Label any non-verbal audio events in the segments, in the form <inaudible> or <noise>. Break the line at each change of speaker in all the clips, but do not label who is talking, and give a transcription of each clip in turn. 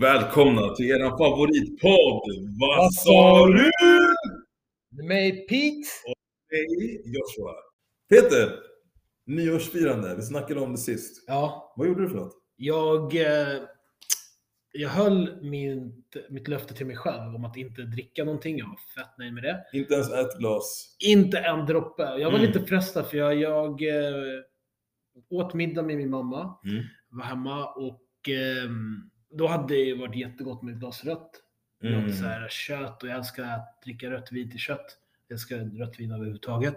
Välkomna till er favoritpodd! Vad sa du?
Med mig Pete.
Hej Joshua. Peter, nyårsfirande. Vi snackade om det sist.
Ja,
Vad gjorde du för något?
jag, eh, jag höll mitt, mitt löfte till mig själv om att inte dricka någonting. Jag var fett nöjd med det.
Inte ens ett glas.
Inte en droppe. Jag var
Mm.
lite frestad för jag, jag eh, åt middag med min mamma.
Mm.
Var hemma och ehm, då hade det varit jättegott med ett glas rött.
Mm.
Något så här kött och jag älskar att dricka rött vin till kött. Älskar rött vin överhuvudtaget.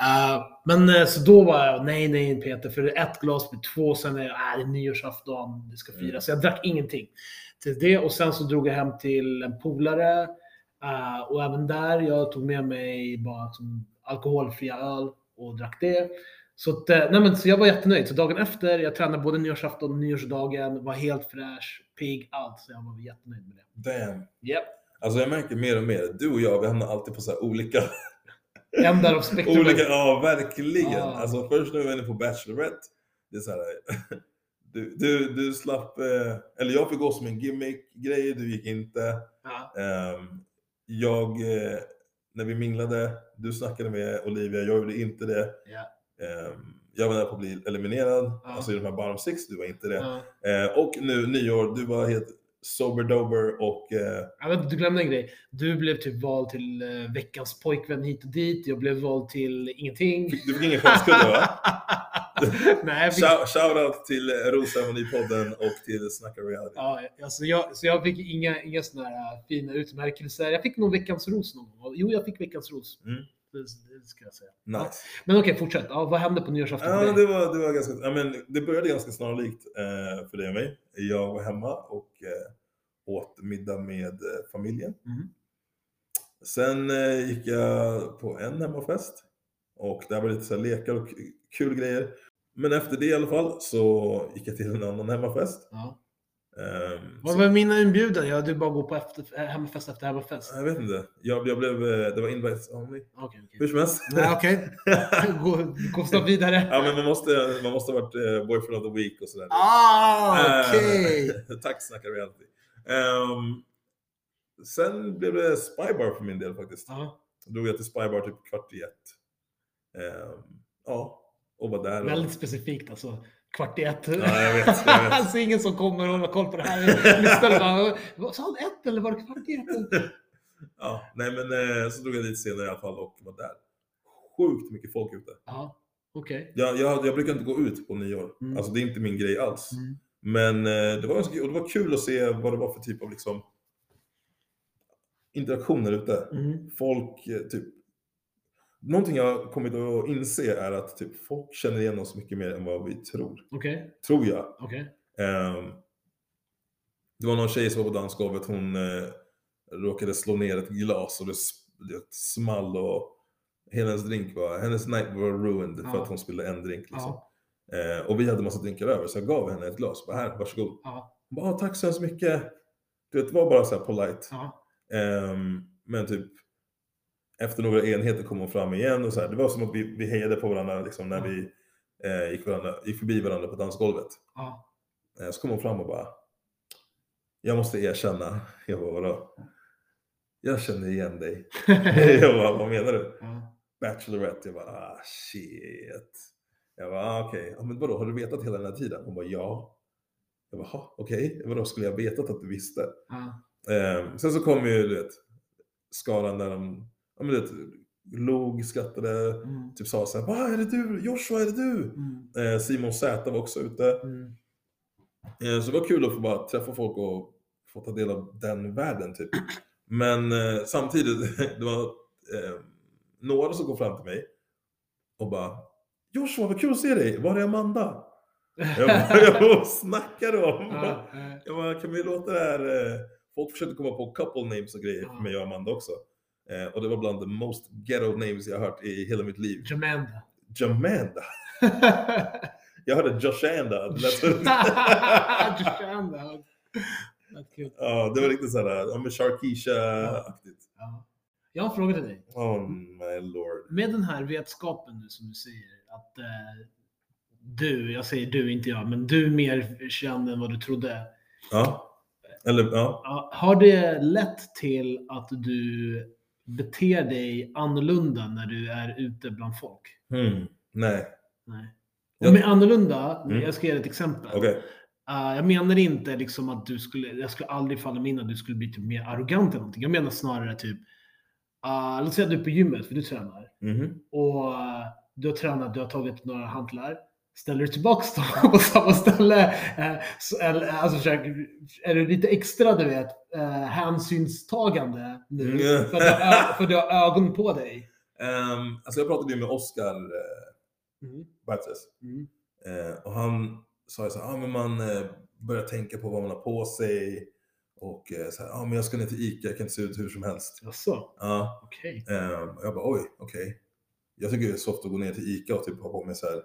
Uh, men eh, så då var jag, nej nej Peter, för ett glas blir två, sen är jag, äh, det är nyårsafton, det ska firas.
Mm.
Så jag drack ingenting till det och sen så drog jag hem till en polare. eh, och även där, jag tog med mig bara som alkoholfria öl och drack det. Så, att, nej men, så jag var jättenöjd. Så dagen efter, jag tränade både nyårsafton och nyårsdagen, var helt fräsch, pigg, allt. Så jag var jättenöjd med det.
Damn.
Yep.
Alltså jag märker mer och mer, du och jag, vi hamnar alltid på så här olika... <laughs>
Ändar av spektrumet.
olika ja, verkligen.
Ah.
Alltså först när vi var inne på Bachelorette, det är så här... <laughs> Du, du, du slapp, eh, eller jag fick gå som en gimmick-grej, du gick inte. Ehm, jag, eh, när vi minglade, du snackade med Olivia, jag gjorde inte det. Ehm, jag var nära på att bli eliminerad,
Ja.
alltså i de här bottom six, du var inte det.
Ja.
Eh, och nu nyår, du var helt sober-dober och eh,
Jag vet, du glömde en grej. Du blev typ vald till eh, veckans pojkvän hit och dit. Jag blev vald till ingenting.
du fick ingen chanskudde va? <laughs>
Nej, fick,
Shout- Shoutout till Rosa-podden och till Snacka Reality.
ja, alltså jag, så jag fick inga, inga sådana här äh, fina utmärkelser. Jag fick nog veckans ros någon gång. Jo, jag fick veckans ros.
Mm.
Ska jag säga.
Nice.
Men okej, fortsätt. Ja, vad hände på nyårsafton?
Ja, det var, det var ganska, ja, men det började ganska snarlikt eh, för dig och mig. Jag var hemma och eh, åt middag med eh, familjen.
Mhm.
Sen eh, gick jag på en hemmafest och där var lite så här lekar och kul grejer. Men efter det i alla fall så gick jag till en annan hemmafest.
Ja.
Ehm,
Vad var mina inbjudan? Ja, du bara går på efter, äh, hemmafest efter hemmafest.
jag vet inte. Jag, jag blev, eh, det var invites only.
Okej.
Hur som helst.
Okej. <laughs> Gå, gå snabbt vidare.
ja, men man måste, man måste ha varit eh, boyfriend of the week och sådär.
Ah, okej.
Eh, <laughs> Tack Snacka Reality. Ehm, sen blev det Spybar för min del faktiskt.
Ja,
Då drog jag till Spybar typ kvart i ett. Ehm, ja, och var där. Och...
väldigt specifikt alltså. Kvart i ett.
Ja, jag vet, jag vet. <laughs>
alltså ingen som kommer och håller koll på det här. Lyssnar och bara, "Vad Sa han ett eller var det kvart i ett?
Ja, nej men eh, så drog jag dit senare i alla fall och var där. Sjukt mycket folk ute.
Ja, okej.
Jag, jag, jag brukar inte gå ut på nyår.
Mm.
Alltså det är inte min grej alls.
Mm.
Men eh, det var, och det var kul att se vad det var för typ av liksom interaktioner ute.
Mm.
Folk eh, typ Någonting jag har kommit att inse är att typ, folk känner igen oss mycket mer än vad vi tror.
Okej,
Tror jag.
okej.
Ehm, det var någon tjej som var på dansgolvet, hon eh, råkade slå ner ett glas och det, det small och hennes drink var, hennes night var ruined för
Ja.
att hon spillde en drink. Liksom.
Ja,
Eh, och vi hade massa drinkar över så jag gav henne ett glas. Bara, här, varsågod.
ja,
Hon bara, "Ah, tack så hemskt mycket. Du vet, det var bara så här polite.
ja.
Ehm, men typ efter några enheter kom hon fram igen och så här, det var som att vi, vi hejade på varandra liksom, när vi eh, gick, varandra, gick förbi varandra på dansgolvet. Eh, så kom hon fram och bara, jag måste erkänna, jag bara, vadå? Jag känner igen dig. <laughs> jag bara, vad menar du? Bachelorette, jag bara, ah shit. Jag bara, ah, okej, ja, men vadå, har du vetat hela den här tiden? Hon bara, ja. Jag bara, "Ha, okej, vadå, skulle jag vetat att du visste?
ja.
Eh, sen så kom ju, du vet, skaran där de, ja men vet, log, skrattade,
Mm.
typ sa såhär, vad är det du? Joshua, är det du?
Mm.
Eh, Simon Z var också ute.
Mm.
Eh, så det var kul att få bara träffa folk och få ta del av den världen typ. Men eh, samtidigt, <laughs> det var eh, några som kom fram till mig och bara, Joshua, vad kul att se dig, var är Amanda? Jag bara, <laughs> jag bara, snackar du om?
Ja,
Jag bara, kan vi låta det här... Eh, folk försökte komma på couple names och grejer för mig och Amanda också. Eh, och det var bland the most ghetto names jag hört i hela mitt liv.
Jamanda.
Jamanda. <laughs> Jag hörde Joshanda. <laughs>
Cute.
ja, det var riktigt såhär, ja men Sharkeisha-aktigt.
Ja. Jag har en fråga till dig.
Oh my lord.
Med den här vetskapen nu som du säger att eh, du, jag säger du, inte jag, men du är mer känd än vad du trodde.
Ja. Eller. Ja,
Har det lett till att du beter dig annorlunda när du är ute bland folk?
Hmm. Nej.
Nej. Och med annorlunda,
Mm.
jag ska ge ett exempel.
Okej.
Uh, jag menar inte liksom att du skulle, jag skulle aldrig falla mig in att du skulle bli typ mer arrogant eller någonting. Jag menar snarare typ, uh, låt säga att du är på gymmet, för du tränar.
Mhm.
Och uh, du har tränat, du har tagit några hantlar. Ställer du tillbaks dem <laughs> på samma ställe? Uh, eller, alltså, är du lite extra, du vet, uh, hänsynstagande nu?
Mm.
För, att du, har ögon på dig?
Ehm, alltså jag pratade ju med Oscar uh,
Mm.
Bartes.
Mm.
Eh, och han sa ju så här, ah, men man eh, börjar tänka på vad man har på sig. Och eh, så här, ah, men jag ska ner till Ica, jag kan inte se ut hur som helst.
Jaså?
Ja,
Okej.
eh, och jag bara, oj, okej. Jag tycker det är soft att gå ner till Ica och typ ha på mig så här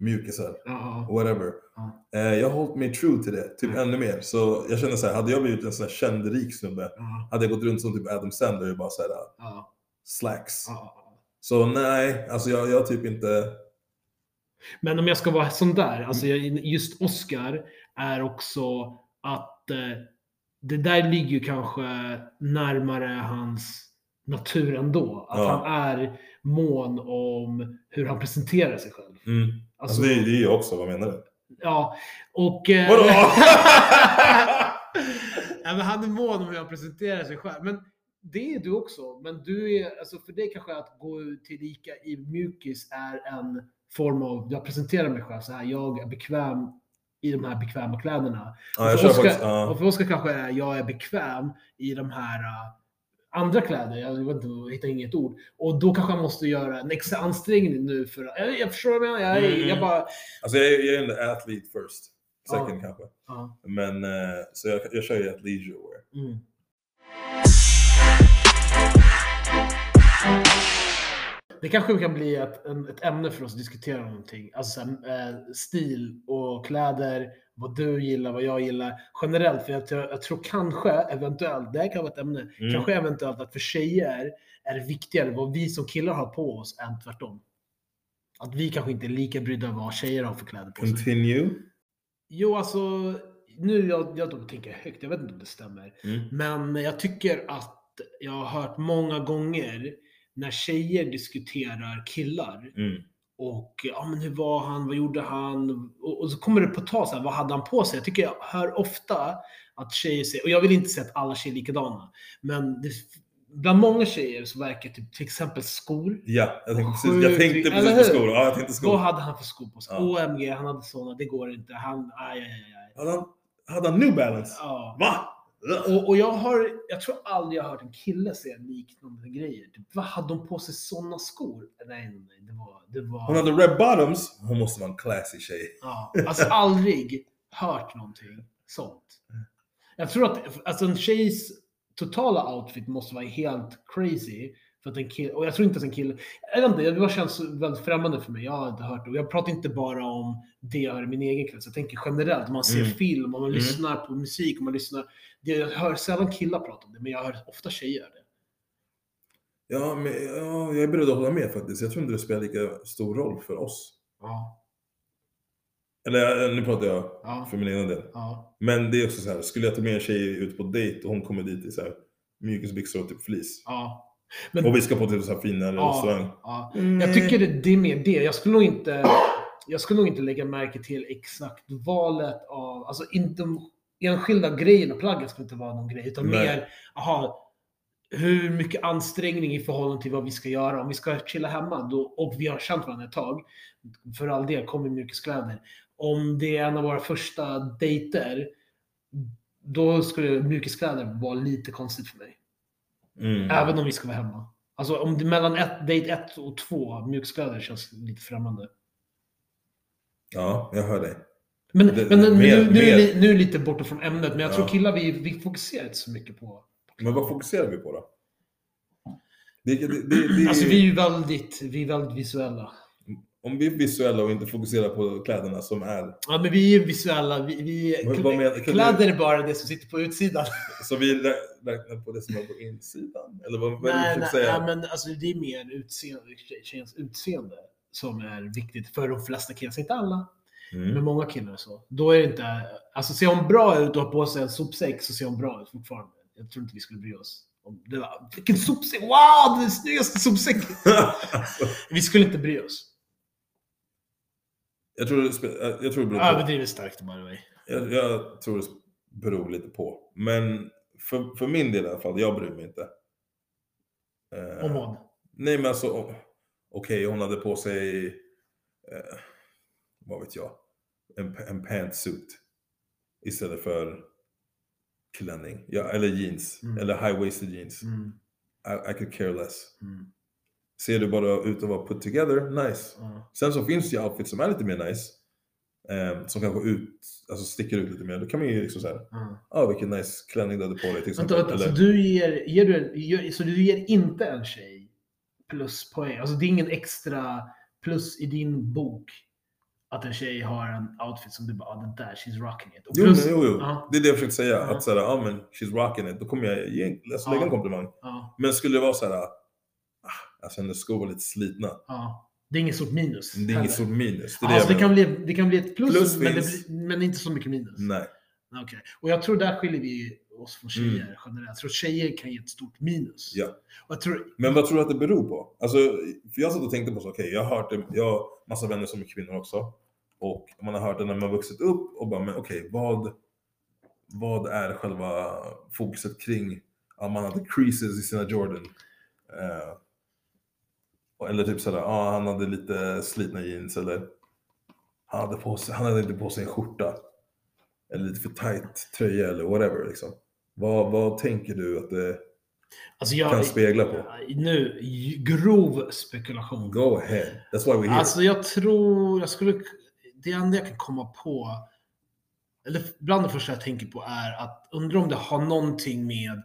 mjukisar,
Ja,
whatever.
Ja.
Eh, jag har hållit mig true till det, typ
Ja.
ännu mer. Så jag känner så här, hade jag blivit en sån här känd rik snubbe, hade jag gått runt som typ Adam Sandler och bara så här,
ja,
slacks. Så nej, alltså jag, jag typ inte...
Men om jag ska vara sån där, alltså just Oscar är också att eh, det där ligger ju kanske närmare hans natur ändå. Att han är mån om hur han presenterar sig själv.
Mm.
Alltså,
Alltså det, det är jag också, vad menar du?
Ja, och... eh,
Vadå? <laughs> <laughs>
ja, men han är mån om hur han presenterar sig själv. Men det är du också. Men du är, alltså för dig kanske att gå ut till Ica i mjukis är en form av, jag presenterar mig själv så här, jag är bekväm i de här bekväma kläderna.
Ja,
Och för
faktiskt... Ja.
och för Oskar kanske är, jag är bekväm i de här uh, andra kläder, jag vet inte, jag hittar inget ord. Och då kanske jag måste göra en extra ansträngning nu för jag, jag förstår vad jag menar. Jag,
Mm.
jag bara,
Alltså jag jag är en athlete first. Second kanske.
ja.
Men eh, så jag, jag kör ju athleisure wear.
Mm. Det kanske kan bli ett, en, ett ämne för oss att diskutera någonting. Alltså så här, eh, stil och kläder, vad du gillar, vad jag gillar. Generellt, för jag, jag tror kanske, eventuellt, det här kan vara ett ämne,
Mm.
kanske eventuellt att för tjejer är det viktigare vad vi som killar har på oss än tvärtom. Att vi kanske inte är lika brydda vad tjejer har för kläder på sig.
Continue.
Jo, alltså, nu jag, jag tänker högt, jag vet inte om det stämmer.
Mm.
Men jag tycker att jag har hört många gånger när tjejer diskuterar killar
Mm.
och ja men hur var han, vad gjorde han? Och, och så kommer det på tal så här, vad hade han på sig? Jag tycker jag hör ofta att tjejer säger, och jag vill inte säga att alla tjejer är likadana, men det, bland många tjejer så verkar typ, till exempel skor.
Ja, jag tänkte precis, jag tänkte precis på skor. Ja, jag tänkte skor.
Vad hade han för skor på sig?
Ja.
OMG, han hade såna, det går inte. Han, aj, aj, aj.
Hade han, hade han New Balance?
Ja.
Va?
Och, och jag har, jag tror aldrig jag har hört en kille säga liknande grejer. Typ, vad hade de på sig sådana skor? Nej, nej, nej, det var... Det var
Hon hade red bottoms. Hon måste vara en classy tjej.
ja, alltså aldrig hört någonting sånt. Jag tror att alltså, en tjejs totala outfit måste vara helt crazy. För att en kille, och jag tror inte att en kille, jag vet inte, det bara känns väldigt främmande för mig. Jag har inte hört det. Och jag pratar inte bara om det jag hör i min egen krets. Jag tänker generellt, om man ser
Mm.
film, om man
Mm.
lyssnar på musik, om man lyssnar. Det, jag hör sällan killar prata om det, men jag hör ofta tjejer göra det.
Ja, men ja, jag är beredd att hålla med faktiskt. Jag tror inte det spelar lika stor roll för oss.
Ja.
Eller nu pratar jag
Ja.
för min egen del.
Ja.
Men det är också så här, skulle jag ta med en tjej ut på dejt och hon kommer dit i så här mjukisbyxor och typ fleece.
Ja. Men,
Och vi ska på typ så här finare
Ja.
restaurang.
ja.
Mm.
Jag tycker det, det är mer det. Jag skulle nog inte, jag skulle nog inte lägga märke till exakt valet av, alltså inte enskilda grejerna, plaggen skulle inte vara någon grej, utan
Nej.
mer, aha, hur mycket ansträngning i förhållande till vad vi ska göra. Om vi ska chilla hemma då, och vi har känt varandra ett tag, för all del, kom i mjukiskläder. Om det är en av våra första dejter, då skulle mjukiskläder vara lite konstigt för mig.
Mm.
Även om vi ska vara hemma. Alltså om det mellan ett, date 1 och 2, mjukskläder känns lite främmande.
Ja, jag hör dig.
Men,
Det-
men nu,
mer-
nu, nu, är
mer-
nu det lite borta från ämnet, men jag
Ja.
tror killar vi, vi fokuserar inte så mycket på...
Men vad fokuserar vi på då? Det, det,
Alltså vi är ju väldigt, vi är väldigt visuella.
Om vi är visuella och inte fokuserar på kläderna som är.
Ja, men vi är visuella. Vi, vi,
menar-
kläder är bara det som sitter på utsidan. <laughs>
Så vi rä- räknar på det som är på insidan? Eller vad, vad
nej, nej,
säga?
nej, men alltså, det är mer utseende, tjejens utseende som är viktigt för de flesta killar. Inte alla, men
Mm.
många killar så. Då är det inte... Alltså ser hon bra ut och har på sig en sopsäck så ser hon bra ut fortfarande. Jag tror inte vi skulle bry oss. Om det var, vilken sopsäck! Wow! Den snyggaste sopsäcken! <laughs> Vi skulle inte bry oss.
Jag, tror jag tror det beror på.
Överdrivet starkt by the way.
Jag, jag tror det beror lite på. Men för, för min del i alla fall, jag bryr mig inte. Eh,
Om vad?
Nej men alltså, okej hon hade på sig, eh, vad vet jag, en, en pantsuit istället för klänning. Ja, eller jeans,
Mm.
eller high-waisted jeans.
Mm,
I, I could care less.
mm,
Ser du bara ut att vara put together, nice.
ja,
Sen så finns det ju outfits som är lite mer nice. Eh, som kanske ut, alltså sticker ut lite mer. Då kan man ju liksom såhär,
ja.
ah vilken nice klänning du hade på dig till
Vänta,
exempel.
vänta. Så
Eller,
du ger, ger du, en- ger, så du ger inte en tjej pluspoäng? Alltså det är ingen extra plus i din bok att en tjej har en outfit som du bara, ah, den där, she's rocking it. Och
jo,
plus,
men, jo, jo.
Ja.
det är det jag försökte säga.
Ja.
Att såhär, ah men she's rocking it. Då kommer jag ge, alltså, lägga en
Ja.
komplimang.
ja,
Men skulle det vara så här, ah, alltså hennes skor var lite slitna.
ja. Det är inget stort minus.
Det är
heller.
inget stort minus. Det är
Alltså det kan, bli, det kan bli ett plus,
Plus
men, blir, men inte så mycket minus.
Nej.
Okej. Och jag tror där skiljer vi oss från tjejer
Mm.
generellt. Jag tror tjejer kan ge ett stort minus.
Ja.
Och jag tror,
Men vad tror du att det beror på? Alltså, för jag satt och tänkte på så, okej, jag har hört det, jag har massa vänner som är kvinnor också. Och man har hört det när man har vuxit upp och bara, men okej, vad, vad är själva fokuset kring, ja, man hade creases i sina Jordan. Och- eller typ sådär, ja, han hade lite slitna jeans eller han hade, på sig, han hade inte på sig en skjorta. Eller lite för tight tröja eller whatever liksom. Vad, vad tänker du att det
alltså jag,
kan spegla på?
Nu, grov spekulation.
Go ahead. That's why we're here.
Alltså jag tror, jag skulle, det enda jag kan komma på, eller bland det första jag tänker på är att undra om det har någonting med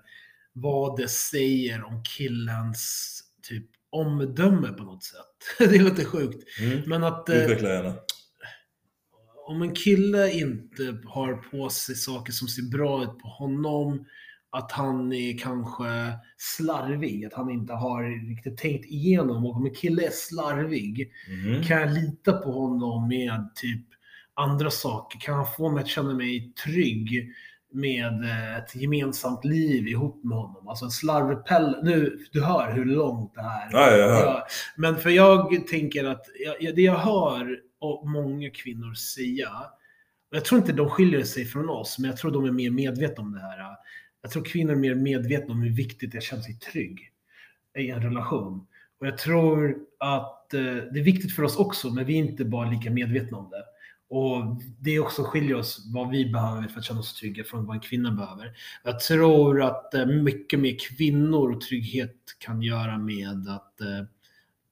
vad det säger om killens typ omdöme på något sätt. <laughs> Det är lite sjukt.
Mm.
Men att eh,
Utveckla gärna.
om en kille inte har på sig saker som ser bra ut på honom, att han är kanske slarvig, att han inte har riktigt tänkt igenom. Och om en kille är slarvig,
Mhm.
kan jag lita på honom med typ andra saker? Kan han få mig att känna mig trygg med eh, ett gemensamt liv ihop med honom? Alltså en slarvpelle. Nu, du hör hur långt det här
Ja, hör.
Ja, Men för jag tänker att jag, jag- det jag hör och många kvinnor säga, och jag tror inte de skiljer sig från oss, men jag tror de är mer medvetna om det här. Jag tror kvinnor är mer medvetna om hur viktigt det är att känna sig trygg i en relation. Och jag tror att eh, det är viktigt för oss också, men vi är inte bara lika medvetna om det. Och det också skiljer oss vad vi behöver för att känna oss trygga från vad en kvinna behöver. Jag tror att eh, mycket mer kvinnor och trygghet kan göra med att eh,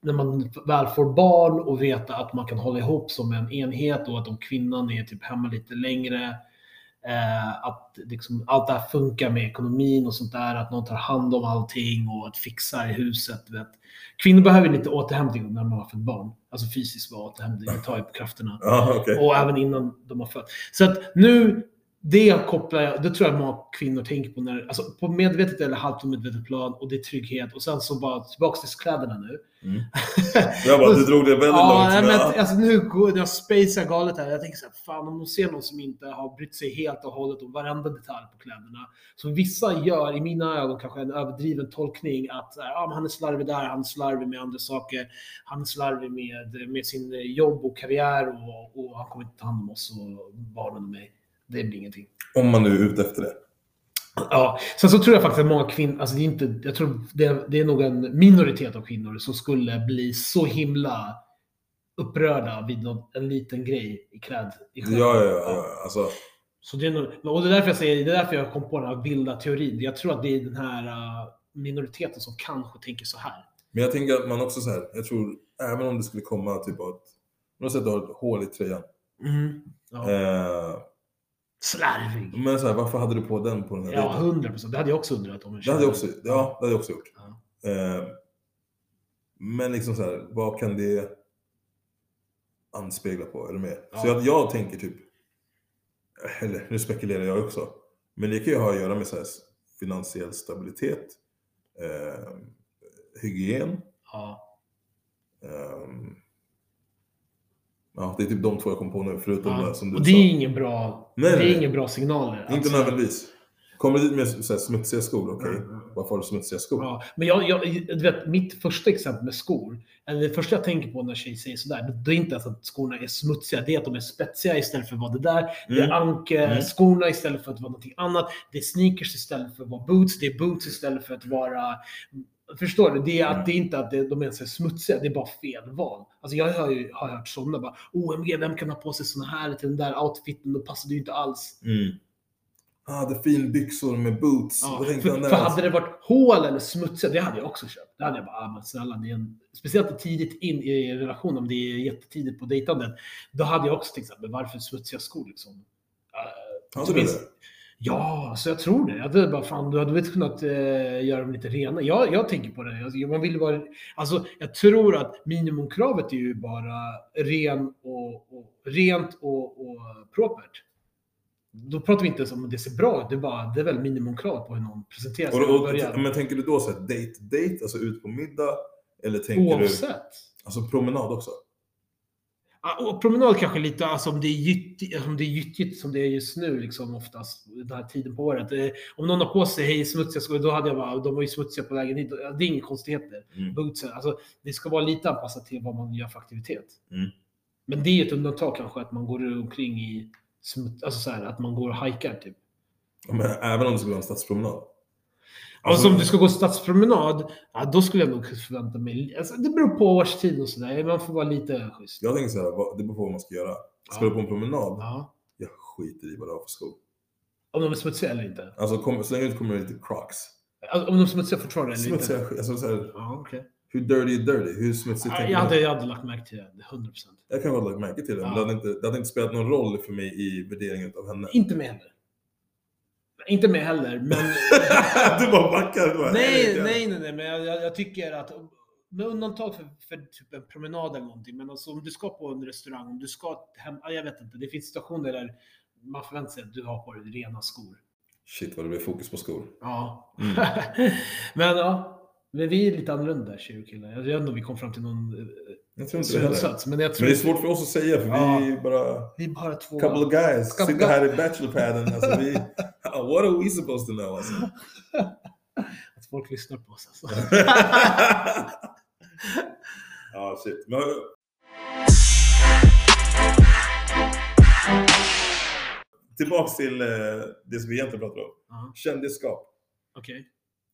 när man väl får barn och veta att man kan hålla ihop som en enhet och att om kvinnan är typ hemma lite längre eh, att liksom allt det här funkar med ekonomin och sånt där, att någon tar hand om allting och att fixa i huset. Vet. Kvinnor behöver lite återhämtning när man har fått barn. Alltså fysisk återhämtning, det tar ju på krafterna.
Ja, okej.
Och även innan de har fött. Så att nu, det kopplar jag, det tror jag många kvinnor tänker på när, alltså på medvetet eller halvt omedvetet plan och det är trygghet och sen så bara tillbaks till kläderna nu.
Mm. <laughs> Jag bara, du drog det väldigt
ja,
långt. men, ja.
alltså, nu går jag spacea galet här. Jag tänker så här, fan om de ser någon som inte har brytt sig helt och hållet om varenda detalj på kläderna. Så vissa gör, i mina ögon, kanske en överdriven tolkning att ah, han är slarvig där, han är slarvig med andra saker. Han är slarvig med, med sin jobb och karriär och, och han kommer inte ta hand om oss och barnen och mig. Det blir ingenting.
Om man nu är ute efter det.
Ja, sen så tror jag faktiskt att många kvinnor, alltså det är inte, jag tror det, det är nog en minoritet av kvinnor som skulle bli så himla upprörda vid någon, en liten grej i kläd. I
Ja, ja, ja. ja. Alltså,
Så det är nog, och det är därför jag säger, det är därför jag kom på den här vilda teorin. Jag tror att det är den här uh, minoriteten som kanske tänker så här.
men jag tänker att man också så här, jag tror, även om det skulle komma typ av ett, på något sätt du har ett hål i tröjan.
Mm. Ja.
Eh,
Slarvig.
men så här, varför hade du på den på den här
Ja,
dejten?
hundra procent. Det hade jag också undrat om
Det hade jag också, ja, det hade jag också gjort.
Ja.
Eh, men liksom så här, vad kan det... anspeglar på. Är du med?
Ja.
Så att jag tänker typ, eller nu spekulerar jag också, men det kan ju ha att göra med så här, finansiell stabilitet, eh, hygien,
Ja.
ehm, ja det är typ de två jag kom på nu, förutom
Ja.
det som du
Och
sa.
det är ingen bra,
Nej,
det är
nej.
ingen bra signaler.
Inte
Alltså,
nödvändigtvis. Kommer du dit med så här, smutsiga skor, okej,
Mm, mm.
varför har du smutsiga skor?
Ja, men jag, jag, du vet, mitt första exempel med skor, eller det första jag tänker på när tjejer säger sådär, det- är inte ens att skorna är smutsiga, det är att de är spetsiga istället för att vara det där. Det är
Mm.
anke-skorna istället för att vara någonting annat. Det är sneakers istället för att vara boots. Det är boots istället för att vara... Förstår du? Det är, att, det är inte att de ens är smutsiga, det är bara fel val. Alltså jag har ju har hört sådana bara OMG, vem kan ha på sig såna här till den där outfiten? Då passar det ju inte alls.
Mm. Ah, hade finbyxor med boots.
Ja, för,
han
för hade det varit hål eller smutsiga, det hade jag också köpt. Det hade jag bara, ah, men snälla, det är en, speciellt tidigt in i en relation, om det är jättetidigt på dejtandet, då hade jag också tänkt såhär, men varför smutsiga skor liksom? Uh,
Hade du det?
Ja, så jag tror det. Jag hade bara, fan, du hade väl kunnat eh, göra dem lite rena. Jag, jag tänker på det. Alltså, man vill vara, alltså, jag tror att minimumkravet är ju bara ren och, och, rent och, och propert. Då pratar vi inte ens om att det ser bra ut. Det är, bara, det är väl minimumkrav på hur någon presenterar sig.
Och, och, men tänker du då så här date, date, alltså ut på middag? Eller tänker du,
Oavsett.
alltså promenad också?
Och promenad kanske lite, alltså om det är gyttigt, om det är gyttigt som det är just nu liksom oftast, den här tiden på året. Eh, Om någon har på sig hej smutsiga skor, då hade jag bara, de var ju smutsiga på vägen hit. Det är inga konstigheter.
Mm.
Bootsen, alltså det ska vara lite anpassat till vad man gör för aktivitet.
Mm.
Men det är ett undantag kanske att man går omkring i smuts, alltså så här, att man går och hajkar typ.
Men även om det skulle vara en stadspromenad?
Alltså om du ska gå stadspromenad, ja, då skulle jag nog förvänta mig, alltså, det beror på årstid och sådär. Man får vara lite schysst.
Jag tänker så här, vad- det beror på vad man ska göra. Ska du på en promenad?
Ja.
Jag skiter i vad du har för skor.
Om de är smutsiga eller inte.
Alltså kom, så länge det kommer lite crocs.
Alltså, Om de är smutsiga fortfarande eller
Smutsiga,
inte.
alltså så här,
Ja, okej.
hur dirty är dirty? Hur smutsigt tänker
jag,
du?
hade, jag hade lagt märke till det, 100%.
Jag kan ha lagt märke till det, men det hade, inte, det hade inte spelat någon roll för mig i värderingen av henne.
Inte med heller. Inte med heller, men... <laughs>
du bara backar. Bara,
nej, nej, nej, nej, men jag, jag, tycker att med undantag för, för typ en promenad eller någonting, men alltså om du ska på en restaurang, om du ska hem, ja, jag vet inte, det finns situationer där man förväntar sig att du har på dig rena skor.
Shit vad det blir fokus på skor.
Ja.
Mm. <laughs>
men ja, men vi är lite annorlunda tjejer och killar. Jag vet inte om vi kom fram till någon eh,
Jag tror inte
slutsats, men jag tror
Men det är svårt för oss att säga för
Ja.
vi är bara
vi är bara två...
couple of guys.
Couple
Sitter här i bachelorpaden. Alltså vi, <laughs> what are we supposed to know alltså? <laughs>
Att folk lyssnar på oss alltså. <laughs>
Ja, shit. Men, tillbaks till eh, det som vi egentligen pratar om.
Ja,
Kändisskap.
Okej.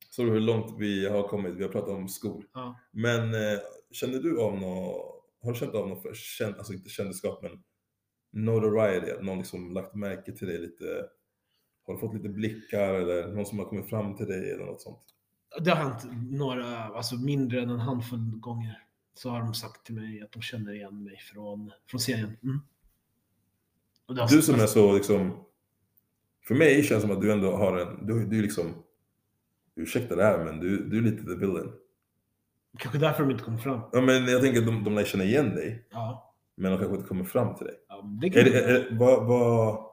Så du hur långt vi har kommit? Vi har pratat om skor.
Ja.
Men eh, känner du av något, har du känt av något för känd, alltså inte kändisskap men notoriety? Att någon liksom lagt märke till dig lite? Har du fått lite blickar eller någon som har kommit fram till dig eller något sånt?
Det har hänt några, alltså mindre än en handfull gånger. Så har de sagt till mig att de känner igen mig från, från serien. Mm.
Du som är så liksom, för mig känns det som att du ändå har en, du, du är liksom, ursäkta det här men du, du är lite the villain.
Kanske därför de inte kommer fram.
Ja men jag tänker att de, de lär känna igen dig,
Ja.
men de kanske inte kommer fram till dig.
ja det kan
Är det, är, det- vad, vad,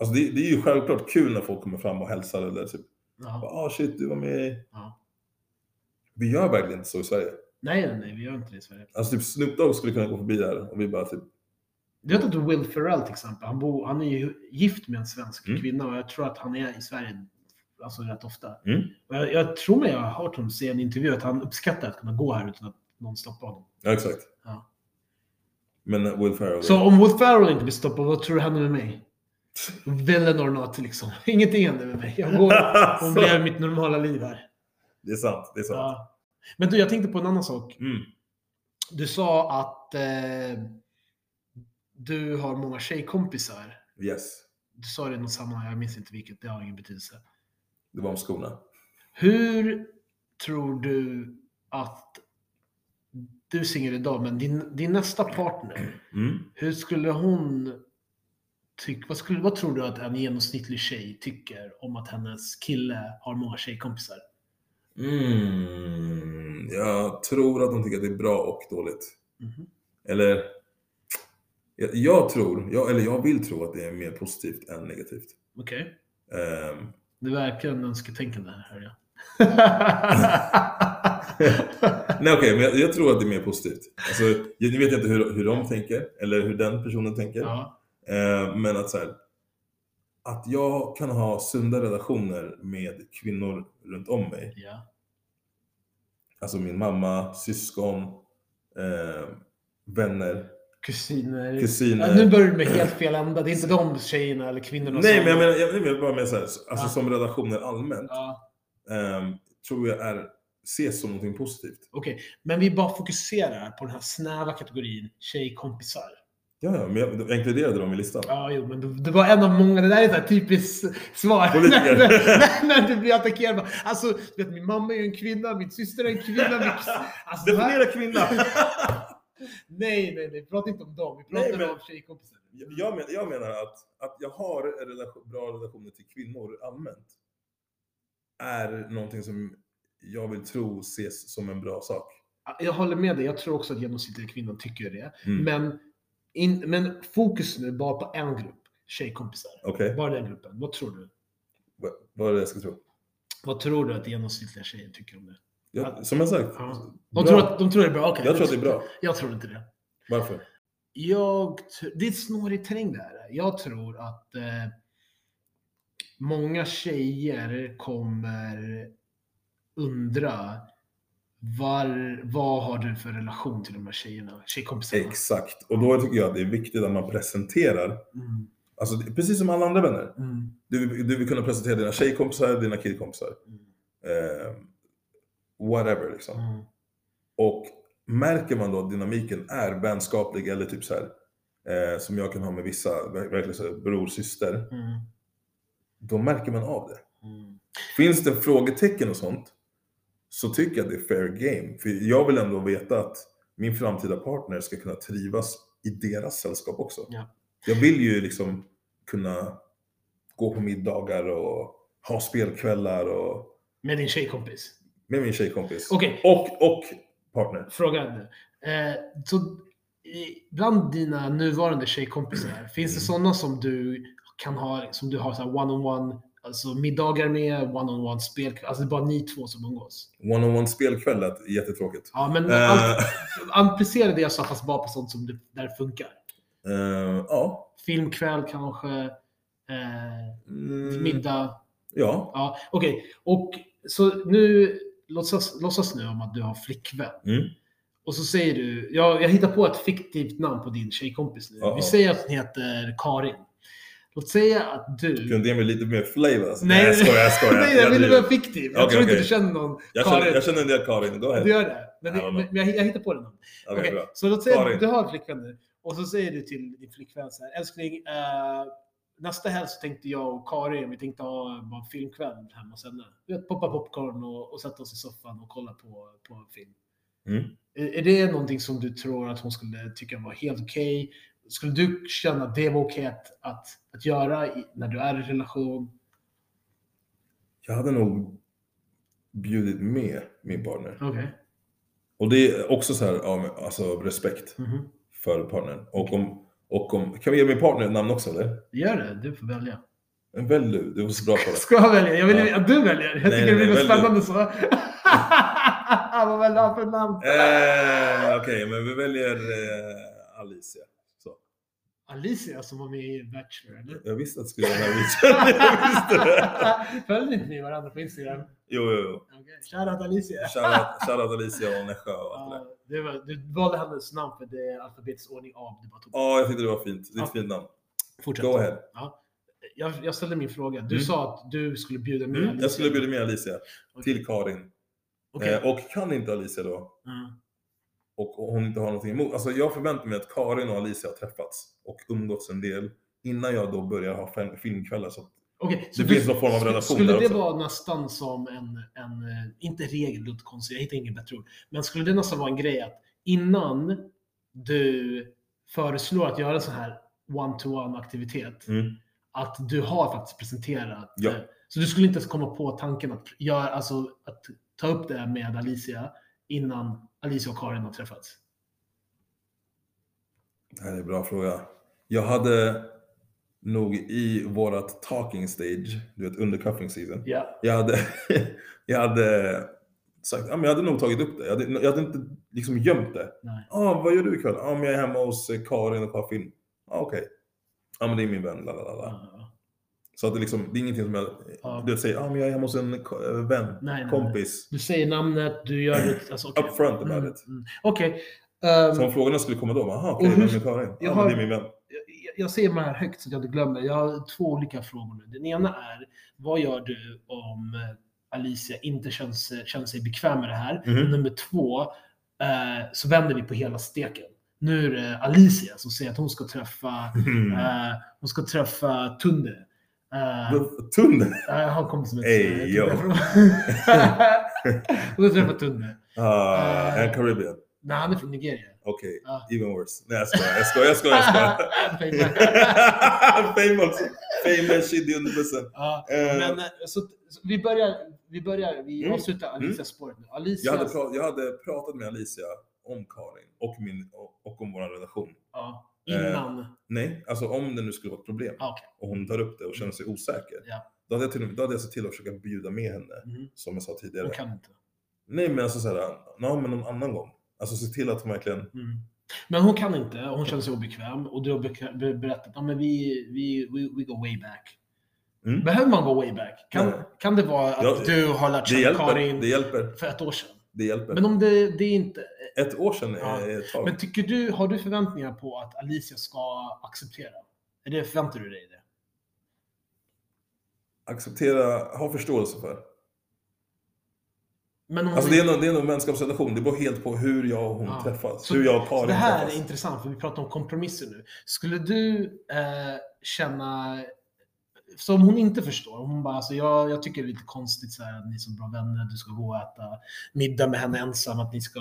alltså det, det är ju självklart kul när folk kommer fram och hälsar eller typ,
ja.
ah shit du var med.
Ja.
Vi gör verkligen inte så i Sverige.
Nej, nej, vi gör inte det i Sverige.
Alltså typ Snoop Dogg skulle kunna gå förbi där och vi bara typ,
Du vet att Will Ferrell till exempel, han, bor, han är ju gift med en svensk
Mm.
kvinna och jag tror att han är i Sverige alltså, rätt ofta.
Mm.
Och jag, jag tror mig jag har hört honom säga i en intervju att han uppskattar att kunna gå här utan att någon stoppar honom.
ja exakt.
Ja.
Men uh, Will Ferrell.
Så om Will Ferrell inte blir stoppad, vad tror du händer med mig? Villain or not liksom. <laughs> Ingenting händer med mig. Jag går <laughs> och lever mitt normala liv här.
Det är sant, det är sant.
Ja. Men du, jag tänkte på en annan sak.
Mm.
Du sa att eh, du har många tjejkompisar.
Yes,
Du sa det i något sammanhang, jag minns inte vilket, det har ingen betydelse.
det var om skorna.
Hur tror du att du är singel idag, men din, din nästa partner,
Mm.
hur skulle hon tycka, vad, skulle, vad tror du att en genomsnittlig tjej tycker om att hennes kille har många tjejkompisar?
Mm. Jag tror att de tycker att det är bra och dåligt.
Mhm.
Eller, Jag, jag tror, jag, eller jag vill tro att det är mer positivt än negativt.
Okej.
Ehm,
Det verkar en önsketänkande här, hör jag. <laughs>
nej okej, men jag, jag tror att det är mer positivt. Alltså, jag, nu vet jag inte hur, hur de tänker, eller hur den personen tänker.
ja.
Ehm, men att så här, att jag kan ha sunda relationer med kvinnor runt om mig.
ja.
Alltså min mamma, syskon, eh, vänner,
Kusiner.
kusiner.
Ja, nu börjar du med helt fel ända. Det är inte de tjejerna eller kvinnorna
Nej,
som...
men jag menar, jag menar bara med så här, alltså
Ja.
som relationer allmänt,
Ja,
ehm, tror jag är, ses som någonting positivt.
Okej, men vi bara fokuserar på den här snäva kategorin tjejkompisar.
Ja, ja, men jag, inkluderade dem i listan.
Ja, jo, men det- var en av många. Det där är ett typiskt svar.
Politiker. <laughs>
när, när du blir attackerad. Alltså, du vet, min mamma är en kvinna, min syster är en kvinna. Min... <laughs> Alltså,
Definiera kvinna! <laughs>
Nej, nej, nej. Vi pratar inte om dem. Vi
Nej,
pratar
men-
om tjejkompisar.
jag, men, jag menar att, att jag har en relation, bra relationer till kvinnor allmänt är någonting som jag vill tro ses som en bra sak.
Jag håller med dig. Jag tror också att genomsnittliga kvinnan tycker det.
Mm.
Men, in, men fokus nu bara på en grupp. Tjejkompisar.
Okej,
Bara den gruppen. Vad tror du?
vad, vad är det jag ska tro?
Vad tror du att genomsnittliga tjejer tycker om det?
Jag, som jag sagt,
Ja. De, tror att, de tror det är bra? Okej.
jag tror att det är bra.
Jag tror inte det.
Varför?
Jag, det är snårig terräng det här. Jag tror att eh, många tjejer kommer undra var, vad har du för relation till de här tjejerna? Tjejkompisarna?
Exakt. Och då tycker jag att det är viktigt att man presenterar,
Mm,
alltså precis som alla andra vänner.
mm,
Du, vill- du vill kunna presentera dina tjejkompisar, dina killkompisar.
mm,
Eh, whatever liksom.
mm.
Och märker man då att dynamiken är vänskaplig eller typ så här, eh, som jag kan ha med vissa, ver- verkligen så här, bror, syster,
Mm,
då märker man av det.
mm.
Finns det frågetecken och sånt, så tycker jag det är fair game. För jag vill ändå veta att min framtida partner ska kunna trivas i deras sällskap också.
Ja.
Jag vill ju liksom kunna gå på middagar och ha spelkvällar och
Med din tjejkompis?
med min tjejkompis.
Okej.
Och, och partner.
Fråga. Eh, så, bland dina nuvarande tjejkompisar, finns det sådana som du kan ha, som du har så här one-on-one, alltså middagar med, one-on-one spel, alltså det är bara ni två som umgås?
One-on-one spelkväll lät jättetråkigt.
Ja, men
Eh,
allt, applicera det jag sa fast bara på sånt som det, där det funkar.
eh, ja.
Filmkväll kanske, eh,
Mm,
middag.
Ja.
Ja, okej. Och så nu, låtsas, låtsas nu om att du har flickvän.
Mm.
Och så säger du, jag, jag hittar på ett fiktivt namn på din tjejkompis nu.
Ja,
Vi
ja.
säger att hon heter Karin. Låt säga att du...
Kunde ge mig lite mer flavor? Alltså.
Nej,
jag skojar, jag skojar. <laughs>
Nej, jag ville vara fiktiv. Jag
Okej,
tror inte
okej.
du känner någon
jag,
Karin.
känner, jag känner en del Karin, go ahead.
Du gör det? Men,
Ja,
men, jag, jag hittar på det namn.
Okej,
Okej,
bra.
så låt säga att du har en flickvän nu. Och så säger du till din flickvän så här, älskling, eh, nästa helg så tänkte jag och Karin, vi tänkte ha bara en filmkväll hemma hos henne. Du vet, poppa popcorn och, och sätta oss i soffan och kolla på, på en film.
Mm.
Är, är det någonting som du tror att hon skulle tycka var helt okej? Skulle du känna att det var okej att, att, att göra i, när du är i relation?
Jag hade nog bjudit med min partner.
Okej.
Och det är också så här, alltså respekt
Mhm.
för partnern. Och om, och om, kan vi ge min partner ett namn också eller?
Gör det, du får välja.
Men välj du, du är så bra på det.
Ska jag välja? Jag vill
Ja.
att du väljer. Jag
Nej,
tycker
nej,
det blir
nej,
spännande så. <laughs> Vad vill du ha för namn?
Eh, Okej, men vi väljer eh, Alicia.
Alicia som var med i Bachelor, eller?
Jag visste att det skulle vara den här <laughs> det. <laughs>
Följde inte ni varandra på Instagram?
Jo, jo, jo.
Okay. Shoutout Alicia.
Shoutout shoutout Alicia och Nässjö och allt det där.
Ja, det var, du valde hennes namn för det är alfabetisk ordning av. Du.
Ja, jag tyckte det var fint. Det är ett
Ja.
fint namn.
Fortsätt.
Go ahead.
Ja. Jag, jag ställde min fråga. Du
Mm.
sa att du skulle bjuda med
Mm,
Alicia.
jag skulle bjuda med Alicia
Okej.
till Karin.
Okej.
Eh, och kan inte Alicia då,
Mm.
Och och hon inte har någonting emot. Alltså jag förväntar mig att Karin och Alicia har träffats och umgåtts en del innan jag då börjar ha filmkvällar. Så
Okej,
det
du-
finns någon form av relation
Skulle det
också.
vara nästan som en, en eh, inte regel, det konstigt, jag hittar inget bättre ord. Men skulle det nästan vara en grej att innan du föreslår att göra en sån här one-to-one aktivitet,
Mm.
att du har faktiskt presenterat.
Ja.
eh, Så du skulle inte ens komma på tanken att, göra, alltså, att ta upp det med Alicia innan Alicia och Karin har träffats?
Det här är en bra fråga. Jag hade nog i vårat talking stage, du vet under cuffing season,
Ja.
jag hade, <laughs> jag hade sagt, ja men jag hade nog tagit upp det. Jag hade, jag hade inte liksom gömt det.
Nej.
ah, vad gör du ikväll? Ja, men jag är hemma hos eh, Karin och kollar film. ah, okej. Ja, men det är min vän, la la la. Så att det, liksom, det är ingenting som jag,
Ja.
du säger, ah, men jag är hemma hos en eh, vän,
Nej, nej, nej.
kompis.
Du säger namnet, du gör <clears throat> det... Alltså, okej.
Upfront about
Mm,
it.
mm. Okej. ehm,
Så om frågorna skulle komma då, aha, okej,
hur-
vem är Karin? Ja,
jag har-
det är min vän.
jag, jag säger de här högt så att jag inte glömmer. Jag har två olika frågor nu. Den ena är, vad gör du om eh, Alicia inte känns, känner sig bekväm med det här? Och nummer två, eh, så vänder vi på hela steken. Nu är det Alicia som säger att hon ska träffa,
Mm.
eh, hon ska träffa Tunde. Eh,
Tunde?
jag har en kompis som heter
yo. <laughs>
Hon ska träffa Tunde.
Ah,
Eh.
en Caribbean.
Nej, han är från Nigeria.
Okej,
Ja.
even worse. Nej jag skojar, jag skojar, jag skojar. Jag skojar. <laughs> <laughs> Famous. Famous shit under bussen.
Ja,
Eh.
men eh, så, så vi börjar, vi börjar, vi
Mm.
avslutar Alicias spåret nu. Alicia,
Jag hade, pra- jag hade pratat med Alicia om Karin och, min, och, och om vår relation.
ja, innan,
Nej, alltså om det nu skulle vara ett problem
ah, okej.
och hon tar upp det och känner sig osäker.
Ja.
Då hade jag, till, då hade jag sett till att försöka bjuda med henne,
Mhm.
som jag sa tidigare.
Hon kan inte.
Nej men alltså såhär, ja men någon annan gång. Alltså se till att hon verkligen,
Mm. Men hon kan inte, hon känner sig obekväm och du har be- berättat att ja, vi, vi, we, we go way back.
Mm.
Behöver man gå way back? Kan,
Nej.
kan det vara att
Ja,
du har lärt känna. Karin
hjälper.
för ett år sedan?
Det hjälper.
Men om det, det är inte...
Ett år sedan
Ja,
är ett tag.
Men tycker du, har du förväntningar på att Alicia ska acceptera? Är det, förväntar du dig det?
Acceptera, ha förståelse för.
Men
Alltså det är nog det är nog en vänskapsrelation. Det beror helt på hur jag och hon
Ja.
träffas.
Så-
hur jag och Karin
det här
träffas.
är intressant, för vi pratar om kompromisser nu. Skulle du eh, känna... Så om hon inte förstår, hon bara alltså, jag, jag tycker det är lite konstigt så här, att ni är så bra vänner, du ska gå och äta middag med henne ensam, att ni ska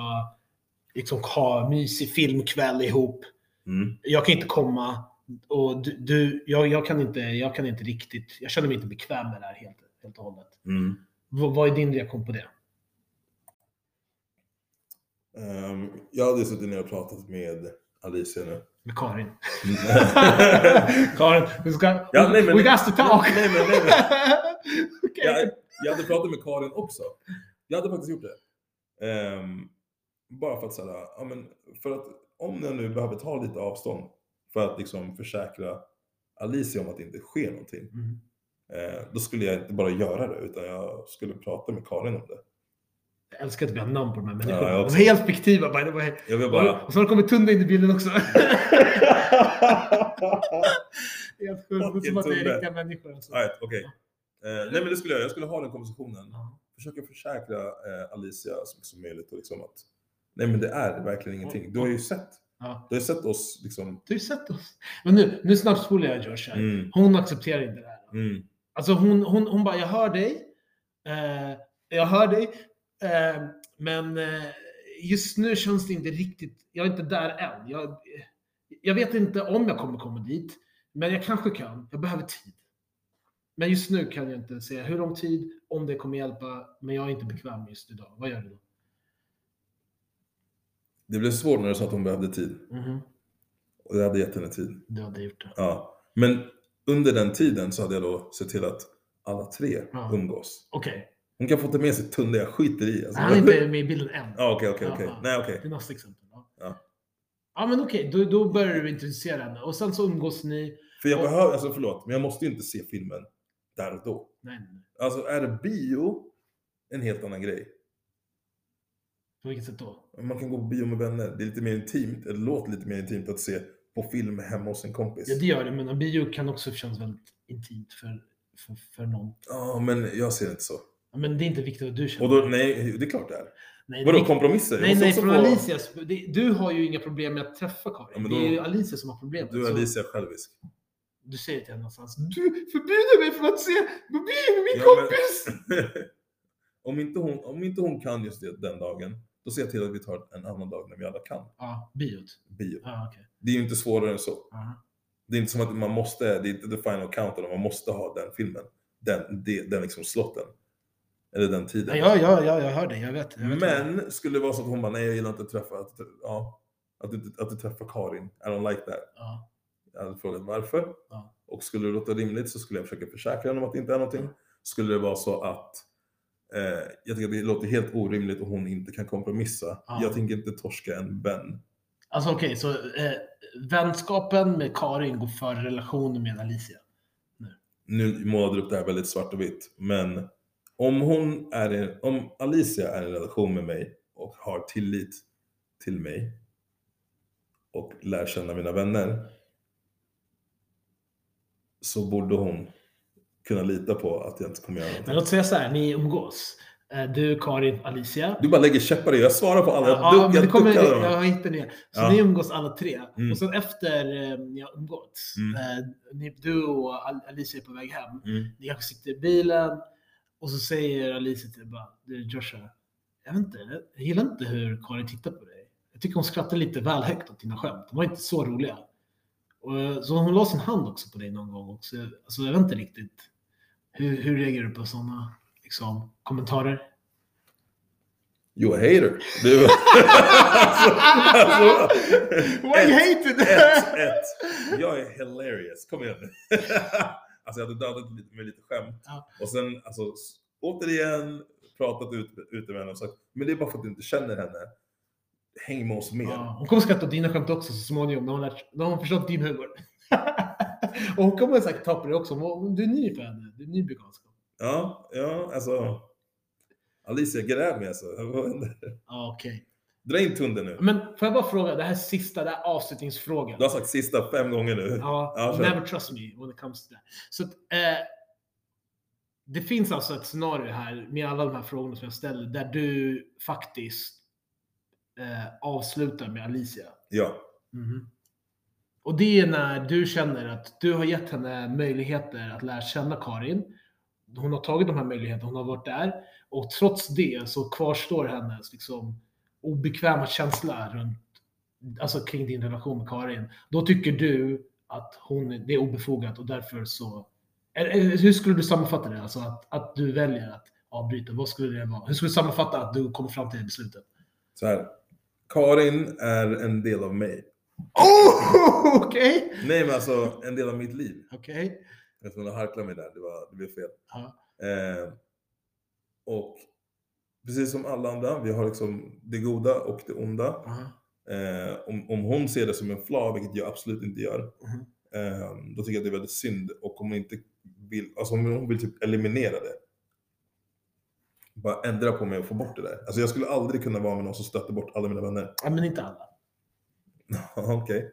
liksom ha mysig filmkväll ihop.
Mm.
Jag kan inte komma och du, du jag, jag, kan inte, jag kan inte riktigt, jag känner mig inte bekväm med det här helt, helt och hållet.
Mm.
Vad, vad är din reaktion på det?
Ehm, jag hade suttit ner och pratat med Alicia nu.
Med Karin. <laughs> Karin, vi ska...
Ja, nej, men-
we got to talk!
Nej, men- nej,
Okej. <laughs>
jag, jag hade pratat med Karin också. Jag hade faktiskt gjort det. Ehm, bara för att säga, ja, men för att om jag nu behöver ta lite avstånd för att liksom försäkra Alicia om att det inte sker någonting.
Mm.
Eh, då skulle jag inte bara göra det utan jag skulle prata med Karin om det.
Jag älskar att vi har namn på de här människorna.
Ja,
de är helt fiktiva by the way.
Jag vill bara...
Och så har det kommit Tunde in i bilden också. <laughs> helt sjukt. Det är som att det är riktiga människor. Alltså.
Right, okej. Eh, nej men det skulle jag, jag skulle ha den konversationen.
Ja.
Försöka försäkra eh, Alicia så mycket som möjligt och liksom att nej men det är verkligen ingenting. Du har ju sett.
Ja.
Du har ju sett oss liksom.
Du har ju sett oss. Men nu, nu snabbspolar jag Josh här.
Mm,
Hon accepterar inte det här.
mm,
Alltså hon, hon, hon bara, jag hör dig. Eh, jag hör dig. Eh, men eh, just nu känns det inte riktigt, jag är inte där än. Jag, jag vet inte om jag kommer komma dit. Men jag kanske kan. Jag behöver tid. Men just nu kan jag inte säga hur lång tid, om det kommer hjälpa. Men jag är inte bekväm just idag. Vad gör du då?
Det blev svårt när du sa att hon behövde tid.
Mhm.
Och jag hade gett henne tid.
Du hade gjort det.
Ja. Men under den tiden så hade jag då sett till att alla tre
Ja.
umgås.
Okej.
Hon kan få ta med sig Tunde, jag skiter i. Alltså.
Han är inte med i bilden än.
Ja, okej, okej, okej. Nej, okej.
Det är nästa exempel. Ja,
Ja.
ja men okej. Då, då börjar du introducera henne. Och sen så umgås ni.
För jag
Och-
behöver, alltså förlåt, men jag måste ju inte se filmen där och då.
Nej, nej.
Alltså är det bio, en helt annan grej.
På vilket sätt då?
Man kan gå på bio med vänner, det är lite mer intimt, det låter lite mer intimt att se på film hemma hos en kompis.
Ja, det gör det, men en bio kan också kännas väldigt intimt för, för, för någon.
Ja, men jag ser det inte så.
Ja, Men det är inte viktigt att du känner.
Och då, nej, det är klart det är.
nej, det
Vadå kompromisser?
Nej, nej, från
få-
Alicias. det- Du har ju inga problem med att träffa Karin.
Ja, men
Det är
då-
ju Alicia som har problemet.
Du är Alicia självisk.
Du säger till henne någonstans. Du förbjuder mig från att se på bio med min
Ja, men-
kompis! <laughs>
om, inte hon, om inte hon kan just det den dagen, då ser jag till att vi tar en annan dag när vi alla kan.
Ja, biot.
Bio.
Ja, okej.
Det är ju inte svårare än så.
Ja.
Det är inte som att man måste, det är inte the final countdown, man måste ha den filmen. Den, det- den liksom slotten. Eller den tiden.
Ja, ja, ja, jag hör dig. Jag vet. Jag vet
Men skulle det vara så att hon bara, nej jag gillar inte att träffa, att- ja. att du, att du träffar Karin. I don't like that.
Ja.
Jag hade frågat varför.
Ja.
Och skulle det låta rimligt så skulle jag försöka försäkra honom att det inte är någonting. Skulle det vara så att jag tycker det låter helt orimligt och hon inte kan kompromissa.
Ja.
Jag tänker inte torska en vän.
Alltså okej, så eh, vänskapen med Karin går före relationen med Alicia.
Nu målade du upp det här väldigt svart och vitt, men om hon är i, om Alicia är i en relation med mig och har tillit till mig och lär känna mina vänner så borde hon kunna lita på att jag inte kommer göra
Men
någonting.
låt säga så här, ni umgås. Eh, Du, Karin, Alicia.
Du bara lägger käppar i, jag svarar på alla. Jag,
Ja, men det
jag
kommer,
dem.
jag hittar det. Så
Ja.
ni umgås alla tre.
Mm.
Och sen efter eh, ni har umgåtts,
Mm.
eh, du och Al- Alicia är på väg hem.
Mm.
Ni kanske sitter i bilen och så säger Alicia till dig bara, du Joshua, jag vet inte, jag gillar inte hur Karin tittar på dig. Jag tycker hon skrattar lite väl högt åt dina skämt. De var inte så roliga. Och, så hon la sin hand också på dig någon gång också. Alltså jag vet inte riktigt. Hur, hur reagerar du på sådana liksom, kommentarer?
You a hater. Du, <laughs> alltså, alltså,
Why you hated?
ett, ett. Jag är hilarious. Kom igen nu. <laughs> alltså jag hade dödat lite med lite skämt.
Ja.
Och sen alltså, återigen pratat ut, ute med henne och sagt, men det är bara för att du inte känner henne. Häng med oss mer.
Ja, hon kommer skratta åt dina skämt också så småningom när hon, lärt, när hon förstått din humor. <laughs> och hon kommer säkert ta på det också. Du är ny för henne. Du är ny veganskap.
Ja, ja, alltså. Alicia, gräv mig alltså. <laughs> Vad händer?
Ja, okej.
Dra in tunden nu.
Men får jag bara fråga, det här sista, det här avslutningsfrågan.
Du har sagt sista fem gånger nu.
Ja,
Ja,
never trust me when it comes to that. Så att, eh, det finns alltså ett scenario här med alla de här frågorna som jag ställer där du faktiskt eh, avslutar med Alicia.
Ja.
Mhm. Och det är när du känner att du har gett henne möjligheter att lära känna Karin. Hon har tagit de här möjligheterna, hon har varit där. Och trots det så kvarstår hennes liksom, obekväma känsla runt, alltså kring din relation med Karin. Då tycker du att hon, det är obefogat och därför så... Eller, hur skulle du sammanfatta det? Alltså att, att du väljer att avbryta. Vad skulle det vara? Hur skulle du sammanfatta att du kommer fram till det beslutet?
Så här. Karin är en del av mig.
Oh, okej!
Nej men alltså en del av mitt liv.
Okej.
Jag tror att harkla mig där, det, var, det blev fel. Eh, och precis som alla andra, vi har liksom det goda och det onda. Eh, om, om hon ser det som en flaw, vilket jag absolut inte gör,
Mhm.
eh, då tycker jag att det är väldigt synd. Och om hon inte vill, alltså om hon vill typ eliminera det. Bara ändra på mig och få bort det där. Alltså jag skulle aldrig kunna vara med någon som stöter bort alla mina vänner.
Ja, men inte alla.
Okej.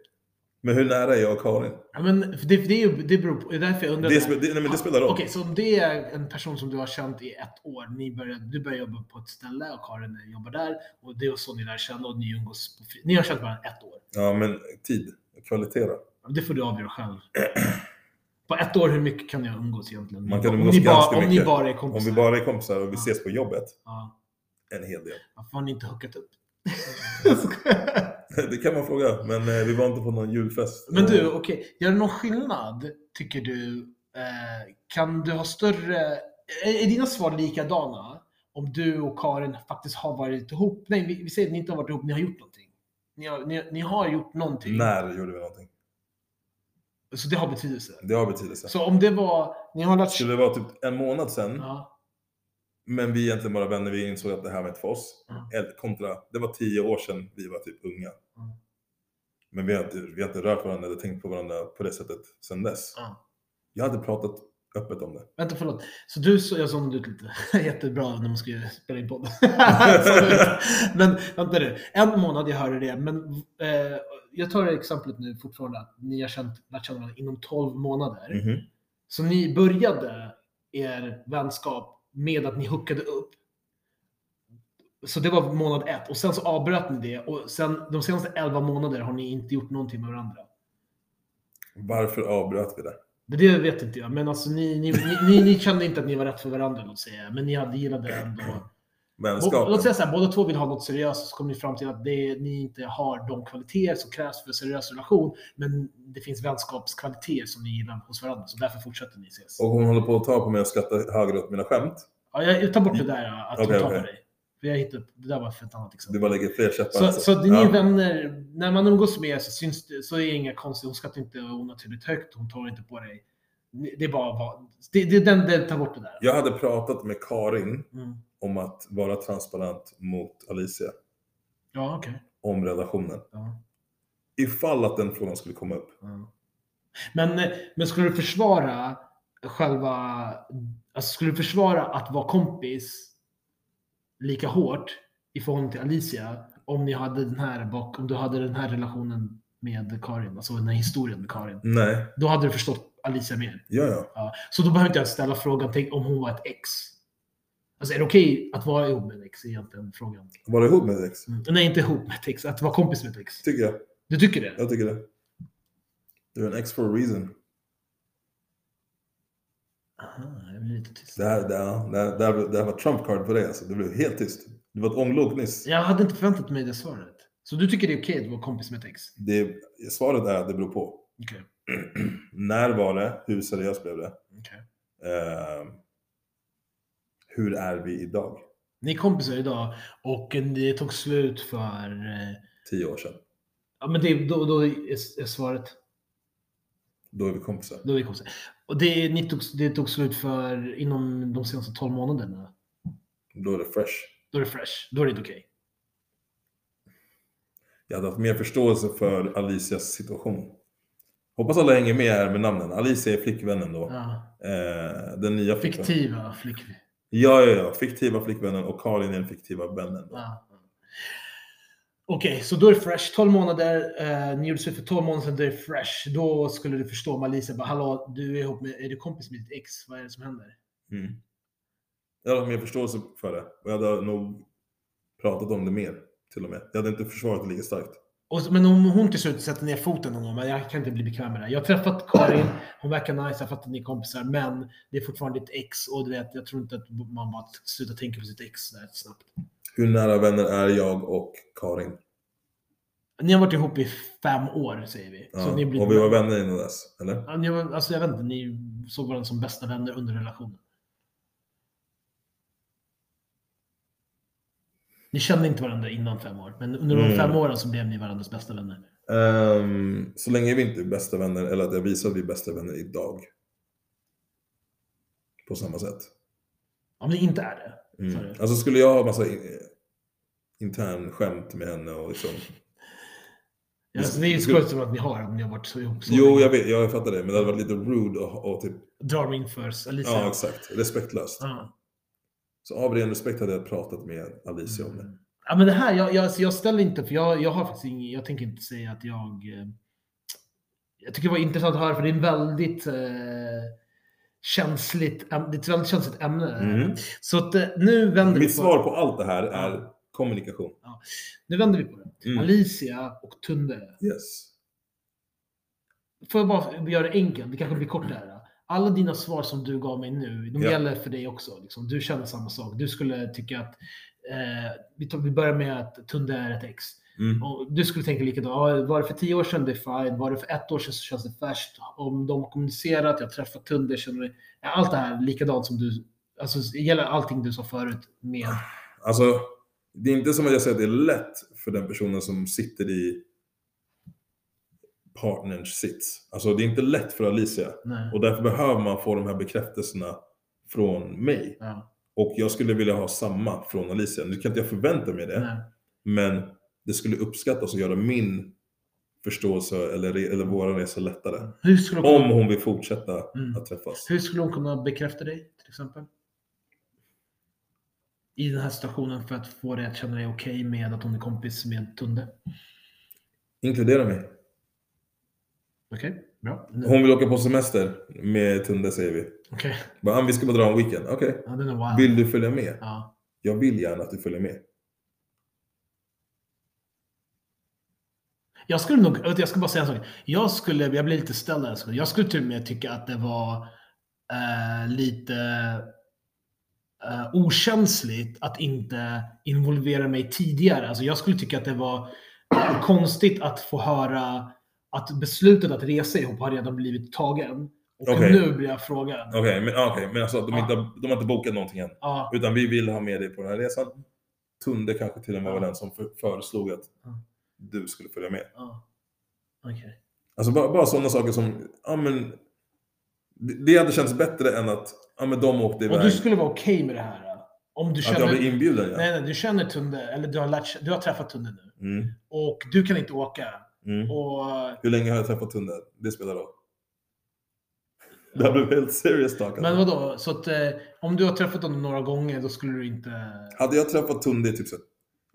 Men hur nära är jag och Karin?
Ja, men det, det, är ju- det beror på, det är därför jag undrar.
Det, det, nej, men det spelar roll.
Okej, så om det är en person som du har känt i ett år, ni börjar, du börjar jobba på ett ställe och Karin jobbar där och det är så ni lär känna och ni umgås på fri... Ni har känt varandra ett år.
Ja, men tid. Kvalitet då?
Det får du avgöra själv. På ett år, hur mycket kan jag umgås egentligen?
Man kan
om
umgås
ni bara,
ganska
Om ni
mycket.
bara är
Om
kompisar.
vi bara är kompisar och vi
Ja.
ses på jobbet,
Ja.
en hel del.
Varför har ni inte hookat upp? <laughs> <laughs>
Det kan man fråga, men eh, vi var inte på någon julfest.
Men du,
Eh,
okej. Gör det någon skillnad, tycker du? Eh, kan du ha större... Är, är dina svar likadana om du och Karin faktiskt har varit ihop? Nej, vi, vi säger att ni inte har varit ihop, ni har gjort någonting. Ni har, ni, ni har gjort någonting.
När gjorde vi någonting?
Så det har betydelse.
Det har betydelse.
Så om det var... Ni har lärt
Skulle det vara typ en månad sedan,
Ja,
men vi är egentligen bara vänner, vi insåg att det här var inte för oss. Eller Kontra, det var tio år sedan vi var typ unga.
Ja.
Men vi har, inte, vi har inte rört varandra eller tänkt på varandra på det sättet sedan dess.
ja.
Jag hade pratat öppet om det.
Vänta, förlåt. Så du så, jag zonade ut lite. Jättebra när man ska spela in podd. <laughs> men vänta nu. En månad, jag hörde det. Men eh, jag tar det exemplet nu fortfarande att ni har känt, lärt känna varandra inom 12 månader.
Mhm.
Så ni började er vänskap med att ni hookade upp. Så det var månad ett och sen så avbröt ni det och sen de senaste 11 månader har ni inte gjort någonting med varandra.
Varför avbröt vi det?
Det vet inte jag. Men alltså ni, ni, ni, ni, kände inte att ni var rätt för varandra, låt säga. Men ni hade gillade ändå.
Vänskapen?
låt säga så här, båda två vill ha något seriöst, så kommer ni fram till att det, ni inte har de kvaliteter som krävs för en seriös relation. Men det finns vänskapskvaliteter som ni gillar hos varandra, så därför fortsätter ni ses.
Och hon håller på att ta på mig och skratta högre åt mina skämt.
Ja, jag tar bort det där att
Okej,
hon tar
okej.
på dig. Jag hittade det där var för ett annat
Du
exempel.
bara lägger fler käppar.
Så,
alltså.
så ni
Ja.
vänner, när man umgås med er så, syns så är det inga konstigt. Hon skrattar inte onaturligt högt, hon tar inte på dig. Det är bara, det, det, den, det, ta bort det där.
Jag hade pratat med Karin
Mm.
Om att vara transparent mot Alicia.
Ja, okej.
Om relationen.
Ja,
Ifall att den frågan skulle komma upp.
ja. Men, eh, men skulle du försvara själva, alltså skulle du försvara att vara kompis lika hårt i förhållande till Alicia om ni hade den här bak, om du hade den här relationen med Karin, alltså den här historien med Karin.
Nej.
Då hade du förstått Alicia mer.
Ja. Ja,
så då behöver inte jag ställa frågan tänk om hon var ett ex. Alltså är det okej att vara ihop med ett ex? Egentligen frågan.
Var du ihop med ett ex?
Mm. Nej, inte ihop med ett ex. Att vara kompis med ett ex.
Tycker jag.
Du tycker det?
Jag tycker det. Du är en ex for a reason.
Aha, jag blir lite tyst.
Det här, det här, det här, det här, det här var på dig alltså. Du blev helt tyst. Du var ett ånglok nyss.
Jag hade inte förväntat mig det svaret. Så du tycker det är okej att vara kompis med ett ex?
Det, svaret är att det beror på.
Okej. <clears throat>
När var det? Hur seriöst blev det?
okej.
Eh, hur är vi idag?
Ni är kompisar idag och det tog slut för... eh,
Tio år sedan.
Ja, men det, då, då är, är svaret...
Då är vi kompisar.
Då är vi kompisar. Och det, ni tog, det tog slut för inom de senaste 12 månaderna.
Då är det fresh.
Då är det fresh. Då är det inte okej.
Jag hade haft mer förståelse för Alicias situation. Hoppas alla hänger med här med namnen. Alicia är flickvännen då.
Ja.
Eh, den nya flickvännen.
Fiktiva flickvän.
Ja, ja, ja. Fiktiva flickvännen och Karin är den fiktiva vännen. Då.
Ja. Okej, så då är det fresh. 12 månader. Eh, ni gjorde slut för 12 månader sedan. Då är det fresh. Då skulle du förstå om Alicia bara Hallå, du är ihop med, är du kompis med ditt ex? Vad är det som händer?
Mm. Jag hade mer förståelse för det. Och jag hade nog pratat om det mer. Till och med. Jag hade inte försvarat det lika starkt.
Och, men om hon till slut sätter ner foten någon gång, men jag kan inte bli bekväm med det. Jag har träffat Karin, hon verkar nice, jag fattar att ni är kompisar, men det är fortfarande ditt ex och du vet, jag tror inte att man bara slutar tänka på sitt ex där snabbt.
Hur nära vänner är jag och Karin?
Ni har varit ihop i fem år, säger vi.
Ja. Och vi var vänner innan dess, eller?
Ja, ni var, alltså jag vet inte, ni såg varandra som bästa vänner under relationen. Ni kände inte varandra innan fem år, men under de
Mm.
fem åren så blev ni varandras bästa vänner.
Ehm, så länge vi inte är bästa vänner, eller att jag visar att vi är bästa vänner idag. På samma sätt.
Om ni inte är det.
Mm.
Sorry.
Alltså skulle jag ha massa in, intern skämt med henne och liksom...
Ja, alltså, det är ju skojigt som att ni har om ni har varit så ihop så
Jo, jag vet, jag fattar det. Men det hade varit lite rude och, och typ...
Drar mig inför Alicia.
Ja, exakt. Respektlöst.
Ja.
Så av ren respekt hade jag pratat med Alicia om det.
Mm. Ja, men det här, jag, jag, alltså, jag ställer inte, för jag, jag har faktiskt ingen, jag tänker inte säga att jag... eh, Jag tycker det var intressant att höra, för det är en väldigt eh, känsligt, det är ett väldigt känsligt ämne.
Mm.
Så att, eh, nu vänder vi
Mitt
på
svar på allt det här är kommunikation.
Nu vänder vi på det.
Mm.
Alicia och Tunde.
Yes.
Får jag bara göra det enkelt? Det kanske blir kort det här. Alla dina svar som du gav mig nu, de
Ja.
gäller för dig också. Liksom. Du känner samma sak. Du skulle tycka att, eh, vi, tar, vi börjar med att Tunde är ett ex.
Mm.
Och du skulle tänka likadant. Ja, var det för tio år sedan, det är fine. Var det för ett år sedan så känns det färskt. Om de har kommunicerat, jag träffat Tunde, känner det. Ja, Allt det här likadant som du, alltså det gäller allting du sa förut med.
Alltså, det är inte som att jag säger att det är lätt för den personen som sitter i partners sits. Alltså det är inte lätt för Alicia.
Nej.
Och därför behöver man få de här bekräftelserna från mig.
Ja,
Och jag skulle vilja ha samma från Alicia. Nu kan inte jag förvänta mig det.
nej.
Men det skulle uppskattas och göra min förståelse eller, eller våra resa lättare.
Hur skulle hon
Om
kunna,
hon vill fortsätta
Mm.
att träffas.
hur skulle hon kunna bekräfta dig till exempel? I den här situationen för att få dig att känna dig okej med att hon är kompis med Tunde.
Inkludera mig.
Okej, bra. Nu-
Hon vill åka på semester med Tunde säger vi.
Okej,
Bara, "Ah, vi ska bara dra en weekend. Okej.
wild.
Vill du följa med?
Ja.
Jag vill gärna att du följer med.
Jag skulle nog, jag ska bara säga en sak. Jag skulle, jag blir lite ställd där. Jag skulle till och med tycka att det var eh, lite eh, okänsligt att inte involvera mig tidigare. Alltså jag skulle tycka att det var konstigt att få höra att beslutet att resa ihop har redan blivit tagen. Och
Okej.
nu blir jag frågad.
Okej, men, okej, men alltså de,
Ja.
inte, de har inte bokat någonting än.
Ja,
Utan vi vill ha med dig på den här resan. Tunde kanske till och med var den som för, föreslog att du skulle följa med.
Ja. Okej.
Alltså bara, bara sådana saker som, ja men, det, hade känts bättre än att, ja men de åkte
Och
iväg.
du skulle vara okej med det här? Om du
Att
känner...
jag blev inbjuden ja.
Nej, nej, du känner Tunde, eller du har, lärt, du har träffat Tunde nu.
Mm,
Och du kan inte åka.
Mm.
Och...
Hur länge har jag träffat Tunde? Det spelar roll. Det här blev helt serious talk.
Men
Alltså.
vadå? Så att eh, om du har träffat honom några gånger, då skulle du inte...
Hade jag träffat Tunde i typ så,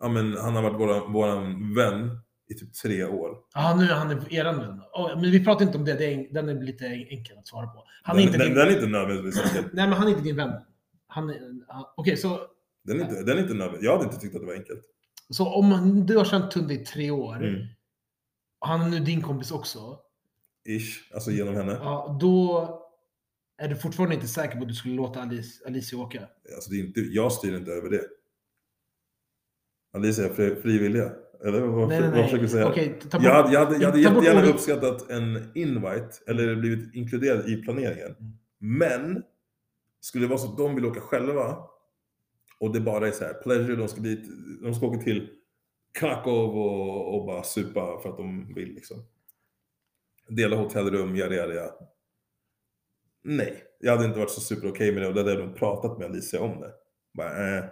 ja men han har varit våran, våran vän i typ tre år.
Ja, nu är han eran vän. Oh, men vi pratar inte om det, det är, den är lite enkel att svara på. Han är
den,
inte
den,
din...
den är inte nödvändigtvis enkel.
Nej, men han är inte din vän. Han är... Okej, så,
Den är inte, den är inte nödvändig. Jag hade inte tyckt att det var enkelt.
så om du har känt Tunde i tre år,
Mm.
Han är nu din kompis också,
Ish, alltså genom henne.
ja, då är du fortfarande inte säker på att du skulle låta Alice, Alicia åka?
Alltså det är inte, jag styr inte över det. Alicia är fri, frivilliga. Eller vad,
Nej, nej,
vad försöker du säga?
Okej, ta bort...
jag hade, jag hade, jag hade
bort
jättegärna
ordet-
uppskattat en invite, eller blivit inkluderad i planeringen.
Mm.
Men, skulle det vara så att de vill åka själva, och det bara är så här, pleasure, de ska, dit, de ska åka till Krakow och, och bara supa för att de vill liksom. Dela hotellrum, yada yada yada. Nej, jag hade inte varit så super okej med det och det hade jag nog pratat med Alicia om det. Bara, eh,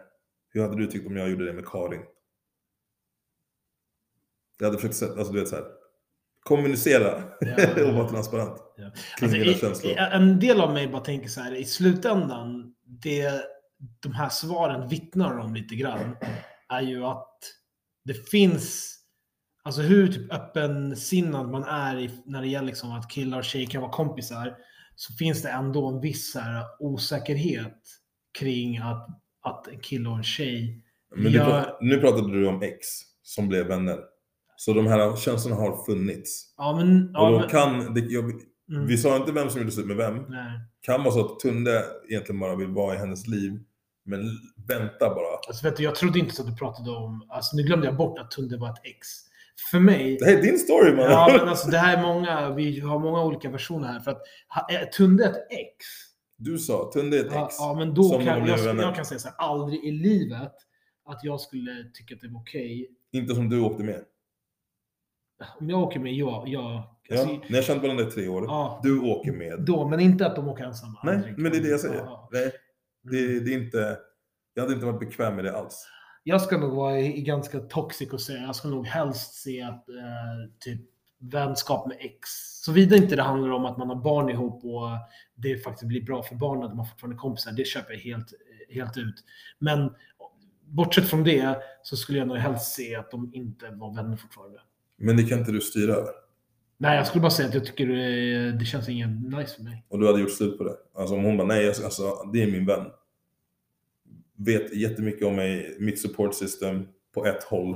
hur hade du tyckt om jag gjorde det med Karin? Jag hade försökt sätta, alltså du vet så här, kommunicera
Ja. <laughs>
och vara transparent.
Ja. Alltså, i, en del av mig bara tänker så här, i slutändan, det de här svaren vittnar om lite grann, är ju att det finns, alltså hur typ öppensinnad man är i, när det gäller liksom att killar och tjejer kan vara kompisar, så finns det ändå en viss här osäkerhet kring att, att en kille och en tjej
Men pra- nu pratade du om ex som blev vänner. Så de här känslorna har funnits.
Ja, men... Ja,
och de
men
kan, det, jag,
mm,
vi sa inte vem som gjorde slut med vem.
nej.
Kan vara så att Tunde egentligen bara vill vara i hennes liv. Men vänta bara.
Alltså, vet du, jag trodde inte att du pratade om... Alltså, nu glömde jag bort att Tunde var ett ex. För mig...
Det här är din story man.
Ja, men alltså det här är många, vi har många olika versioner här. För att är Tunde ett ex?
Du sa Tunde är ett
Ja,
ex.
ja men då kan jag,
vänner.
jag kan säga så här, aldrig i livet att jag skulle tycka att det var okej.
Inte som du åkte med.
Om jag åker med, ja, ja,
Ja,
alltså,
Ni har känt varandra i tre år.
ja,
Du åker med.
då, men inte att de åker ensamma.
Nej, men det är det jag säger.
Ja, ja.
Det, det är inte... Jag hade inte varit bekväm med det alls.
Jag ska nog vara ganska toxic och säga, jag ska nog helst se att eh, typ vänskap med ex, såvida inte det handlar om att man har barn ihop och det faktiskt blir bra för barnen, att man fortfarande är kompisar, det köper jag helt, helt ut. Men bortsett från det så skulle jag nog helst se att de inte var vänner fortfarande.
Men det kan inte du styra över.
Nej, jag skulle bara säga att jag tycker det, det känns inget nice för mig.
Och du hade gjort slut på det. Alltså om hon bara, nej, alltså, det är min vän. Vet jättemycket om mig, mitt support system på ett håll.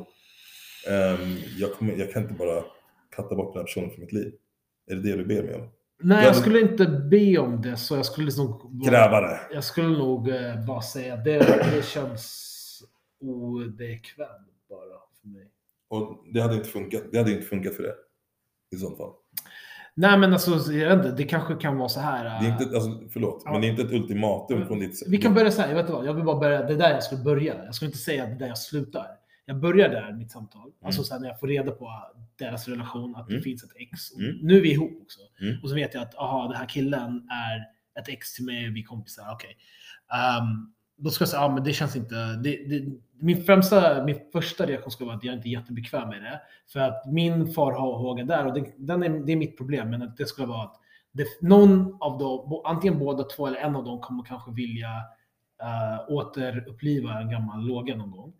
Ehm, jag, kommer, jag kan inte bara katta bort den här personen från mitt liv. Är det det du ber mig om?
Nej,
Ja,
jag
men-
skulle inte be om det, så jag skulle nog... bara-
Gräva det.
Jag skulle nog eh, bara säga att det, det känns obekvämt bara för mig.
Och det hade inte funkat. Det hade inte funkat för det. I sånt fall.
Nej men alltså, jag vet inte, det kanske kan vara så här.
Det är inte, alltså, förlåt,
Ja.
men det är inte ett ultimatum från ditt
Vi kan börja så här, jag vet vad, jag vill bara börja, det är där jag skulle börja. Jag skulle inte säga att det är där jag slutar. Jag börjar där, mitt samtal. Alltså så här, när jag får reda på deras relation, att det
Mm.
finns ett ex.
Mm.
Nu är vi ihop också.
Mm.
Och så vet jag att, aha, den här killen är ett ex till mig, vi är kompisar, okej. Ehm, då ska jag säga, ja men det känns inte... Det, det, min, främsta, min första reaktion skulle vara att jag inte är jättebekväm med det. För att min farhåga där, och det, den är, det är mitt problem, men att det skulle vara att det, någon av dem, antingen båda två eller en av dem kommer kanske vilja uh, återuppliva en gammal låga någon gång.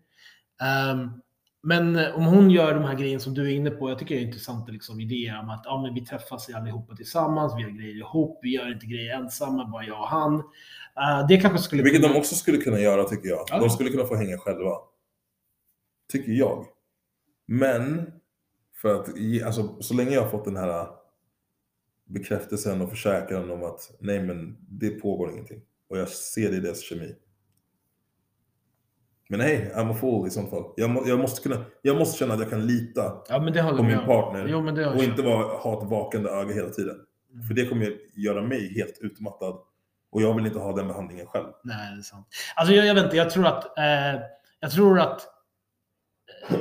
Um, men om hon gör de här grejerna som du är inne på, jag tycker det är intressanta liksom, idéer om att ja, men vi träffas allihopa tillsammans, vi gör grejer ihop, vi gör inte grejer ensamma, bara jag och han. Eh, det kanske skulle
Vilket
kunna...
de också skulle kunna göra tycker jag.
Ja.
De skulle kunna få hänga själva. Tycker jag. Men, för att, alltså, så länge jag har fått den här bekräftelsen och försäkran om att nej men det pågår ingenting. Och jag ser det i deras kemi. Men nej, I'm a fool i sånt fall. Jag, må, jag, måste kunna, jag måste känna att jag kan lita
Ja,
på min
om.
partner.
Jo,
och inte vara, ha ett vakande öga hela tiden.
Mm.
För det kommer göra mig helt utmattad. Och jag vill inte ha den behandlingen själv.
Nej, det är sant. Alltså jag, jag vet inte, jag tror att, eh, jag tror att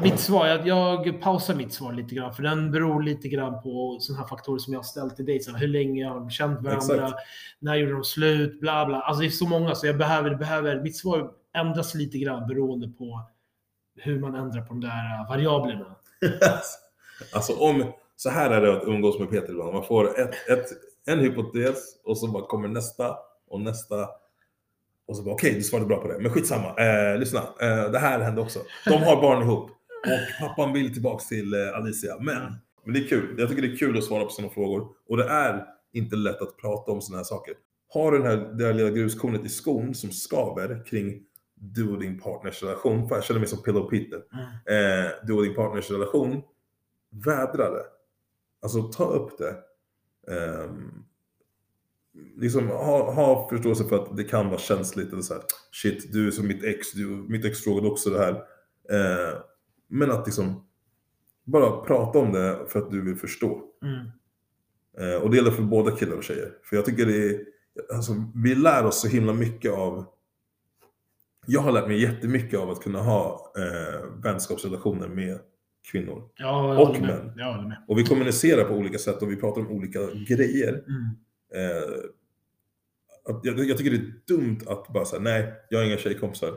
mitt svar, jag, jag pausar mitt svar lite grann, för den beror lite grann på sådana här faktorer som jag har ställt till dig. Så hur länge har de känt varandra?
Exakt.
När gjorde de slut? Bla bla. Alltså det är så många, så jag behöver, behöver, mitt svar ändras lite grann beroende på hur man ändrar på de där äh, variablerna. <laughs>
alltså om, så här är det att umgås med Peter ibland. Man får ett, ett, en hypotes och så bara kommer nästa och nästa. Och så bara okej, du svarade bra på det. Men skitsamma, eh, lyssna. Eh, det här hände också. De har barn ihop. Och pappan vill tillbaks till eh, Alicia. Men, men det är kul. Jag tycker det är kul att svara på sådana frågor. Och det är inte lätt att prata om sådana här saker. Har du den här, det här lilla gruskornet i skon som skaver kring du och din partners relation. För jag känner mig som Pillow Peter. Eh, du och din partners relation. Vädra det. Alltså ta upp det. Ehm, liksom ha, ha förståelse för att det kan vara känsligt. Eller så här, Shit, du är som mitt ex. Du, mitt ex frågade också det här. Eh, men att liksom bara prata om det för att du vill förstå.
Mm.
Eh, och det gäller för båda killar och tjejer. För jag tycker det är, alltså, vi lär oss så himla mycket av jag har lärt mig jättemycket av att kunna ha eh, vänskapsrelationer med kvinnor.
Ja,
Och män. Och vi kommunicerar på olika sätt och vi pratar om olika grejer.
Mm.
Eh, jag, jag tycker det är dumt att bara säga nej, jag har inga tjejkompisar.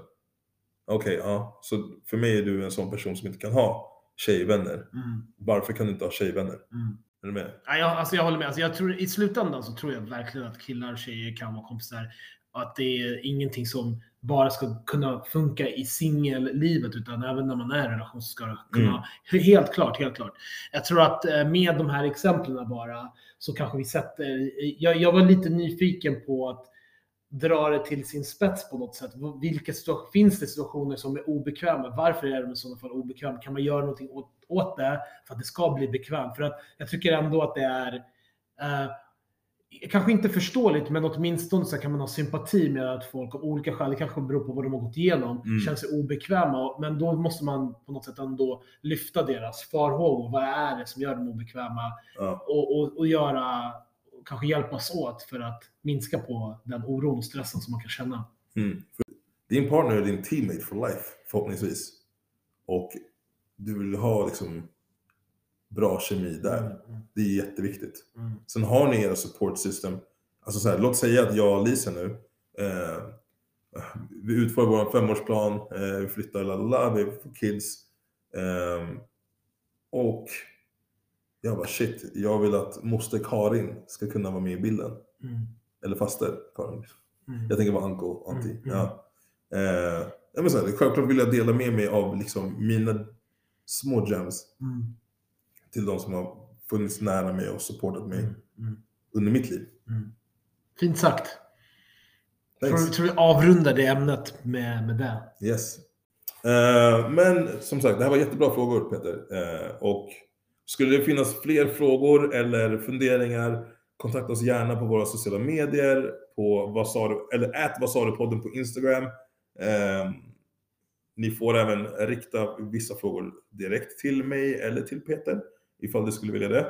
Okej, ja. Så för mig är du en sån person som inte kan ha tjejvänner.
Mm.
Varför kan du inte ha tjejvänner?
Mm.
Är du med?
Ja, jag, alltså jag håller med. Alltså jag tror, I slutändan så tror jag verkligen att killar och tjejer kan vara kompisar. Och att det är ingenting som bara ska kunna funka i singellivet utan även när man är i relation så ska kunna... Helt klart, helt klart. Jag tror att eh, med de här exemplen bara så kanske vi sätter... Jag, jag var lite nyfiken på att dra det till sin spets på något sätt. Vilka finns det situationer som är obekväma? Varför är de i sådana fall obekväma? Kan man göra någonting åt, åt det för att det ska bli bekvämt? För att jag tycker ändå att det är eh, kanske inte förståeligt, men åtminstone så kan man ha sympati med att folk av olika skäl, det kanske beror på vad de har gått igenom,
Mm.
känner sig obekväma. Men då måste man på något sätt ändå lyfta deras farhågor. Vad är det som gör dem obekväma?
Ja.
Och, och, och göra, kanske hjälpas åt för att minska på den oron och stressen som man kan känna.
Mm. Din partner är din teammate for life, förhoppningsvis. Och du vill ha liksom bra kemi där.
Mm,
Det är jätteviktigt.
mm,
Sen har ni era support system. Alltså så här, låt säga att jag och Lisa nu, eh, vi utför vår femårsplan, eh, vi flyttar, lalala, vi får kids. Eh, och jag bara shit, jag vill att moster Karin ska kunna vara med i bilden.
mm,
Eller faster Karin.
mm.
Jag tänker vara uncle, auntie.
Mm, mm.
Ja. Eh, men så här, självklart vill jag dela med mig av liksom mina små gems
Mm,
till de som har funnits nära mig och supportat mig
mm, mm,
under mitt liv.
mm. Fint sagt.
Thanks.
Tror, tror vi avrundar det ämnet med, med det.
Yes. Eh, men som sagt, det här var jättebra frågor Peter. Eh, och skulle det finnas fler frågor eller funderingar, kontakta oss gärna på våra sociala medier, på vad sa du, eller ät vad sa du podden på Instagram. Eh, ni får även rikta vissa frågor direkt till mig eller till Peter, ifall du skulle vilja det.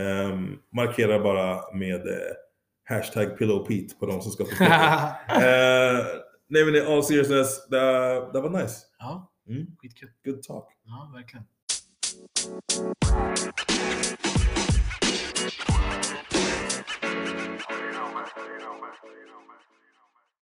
Eh, markera bara med eh, hashtag pillowpete på de som ska få. <laughs> Eh, nej men i all seriousness, det, det var nice.
ja,
Mm.
skitkul.
Good talk.
Ja, verkligen.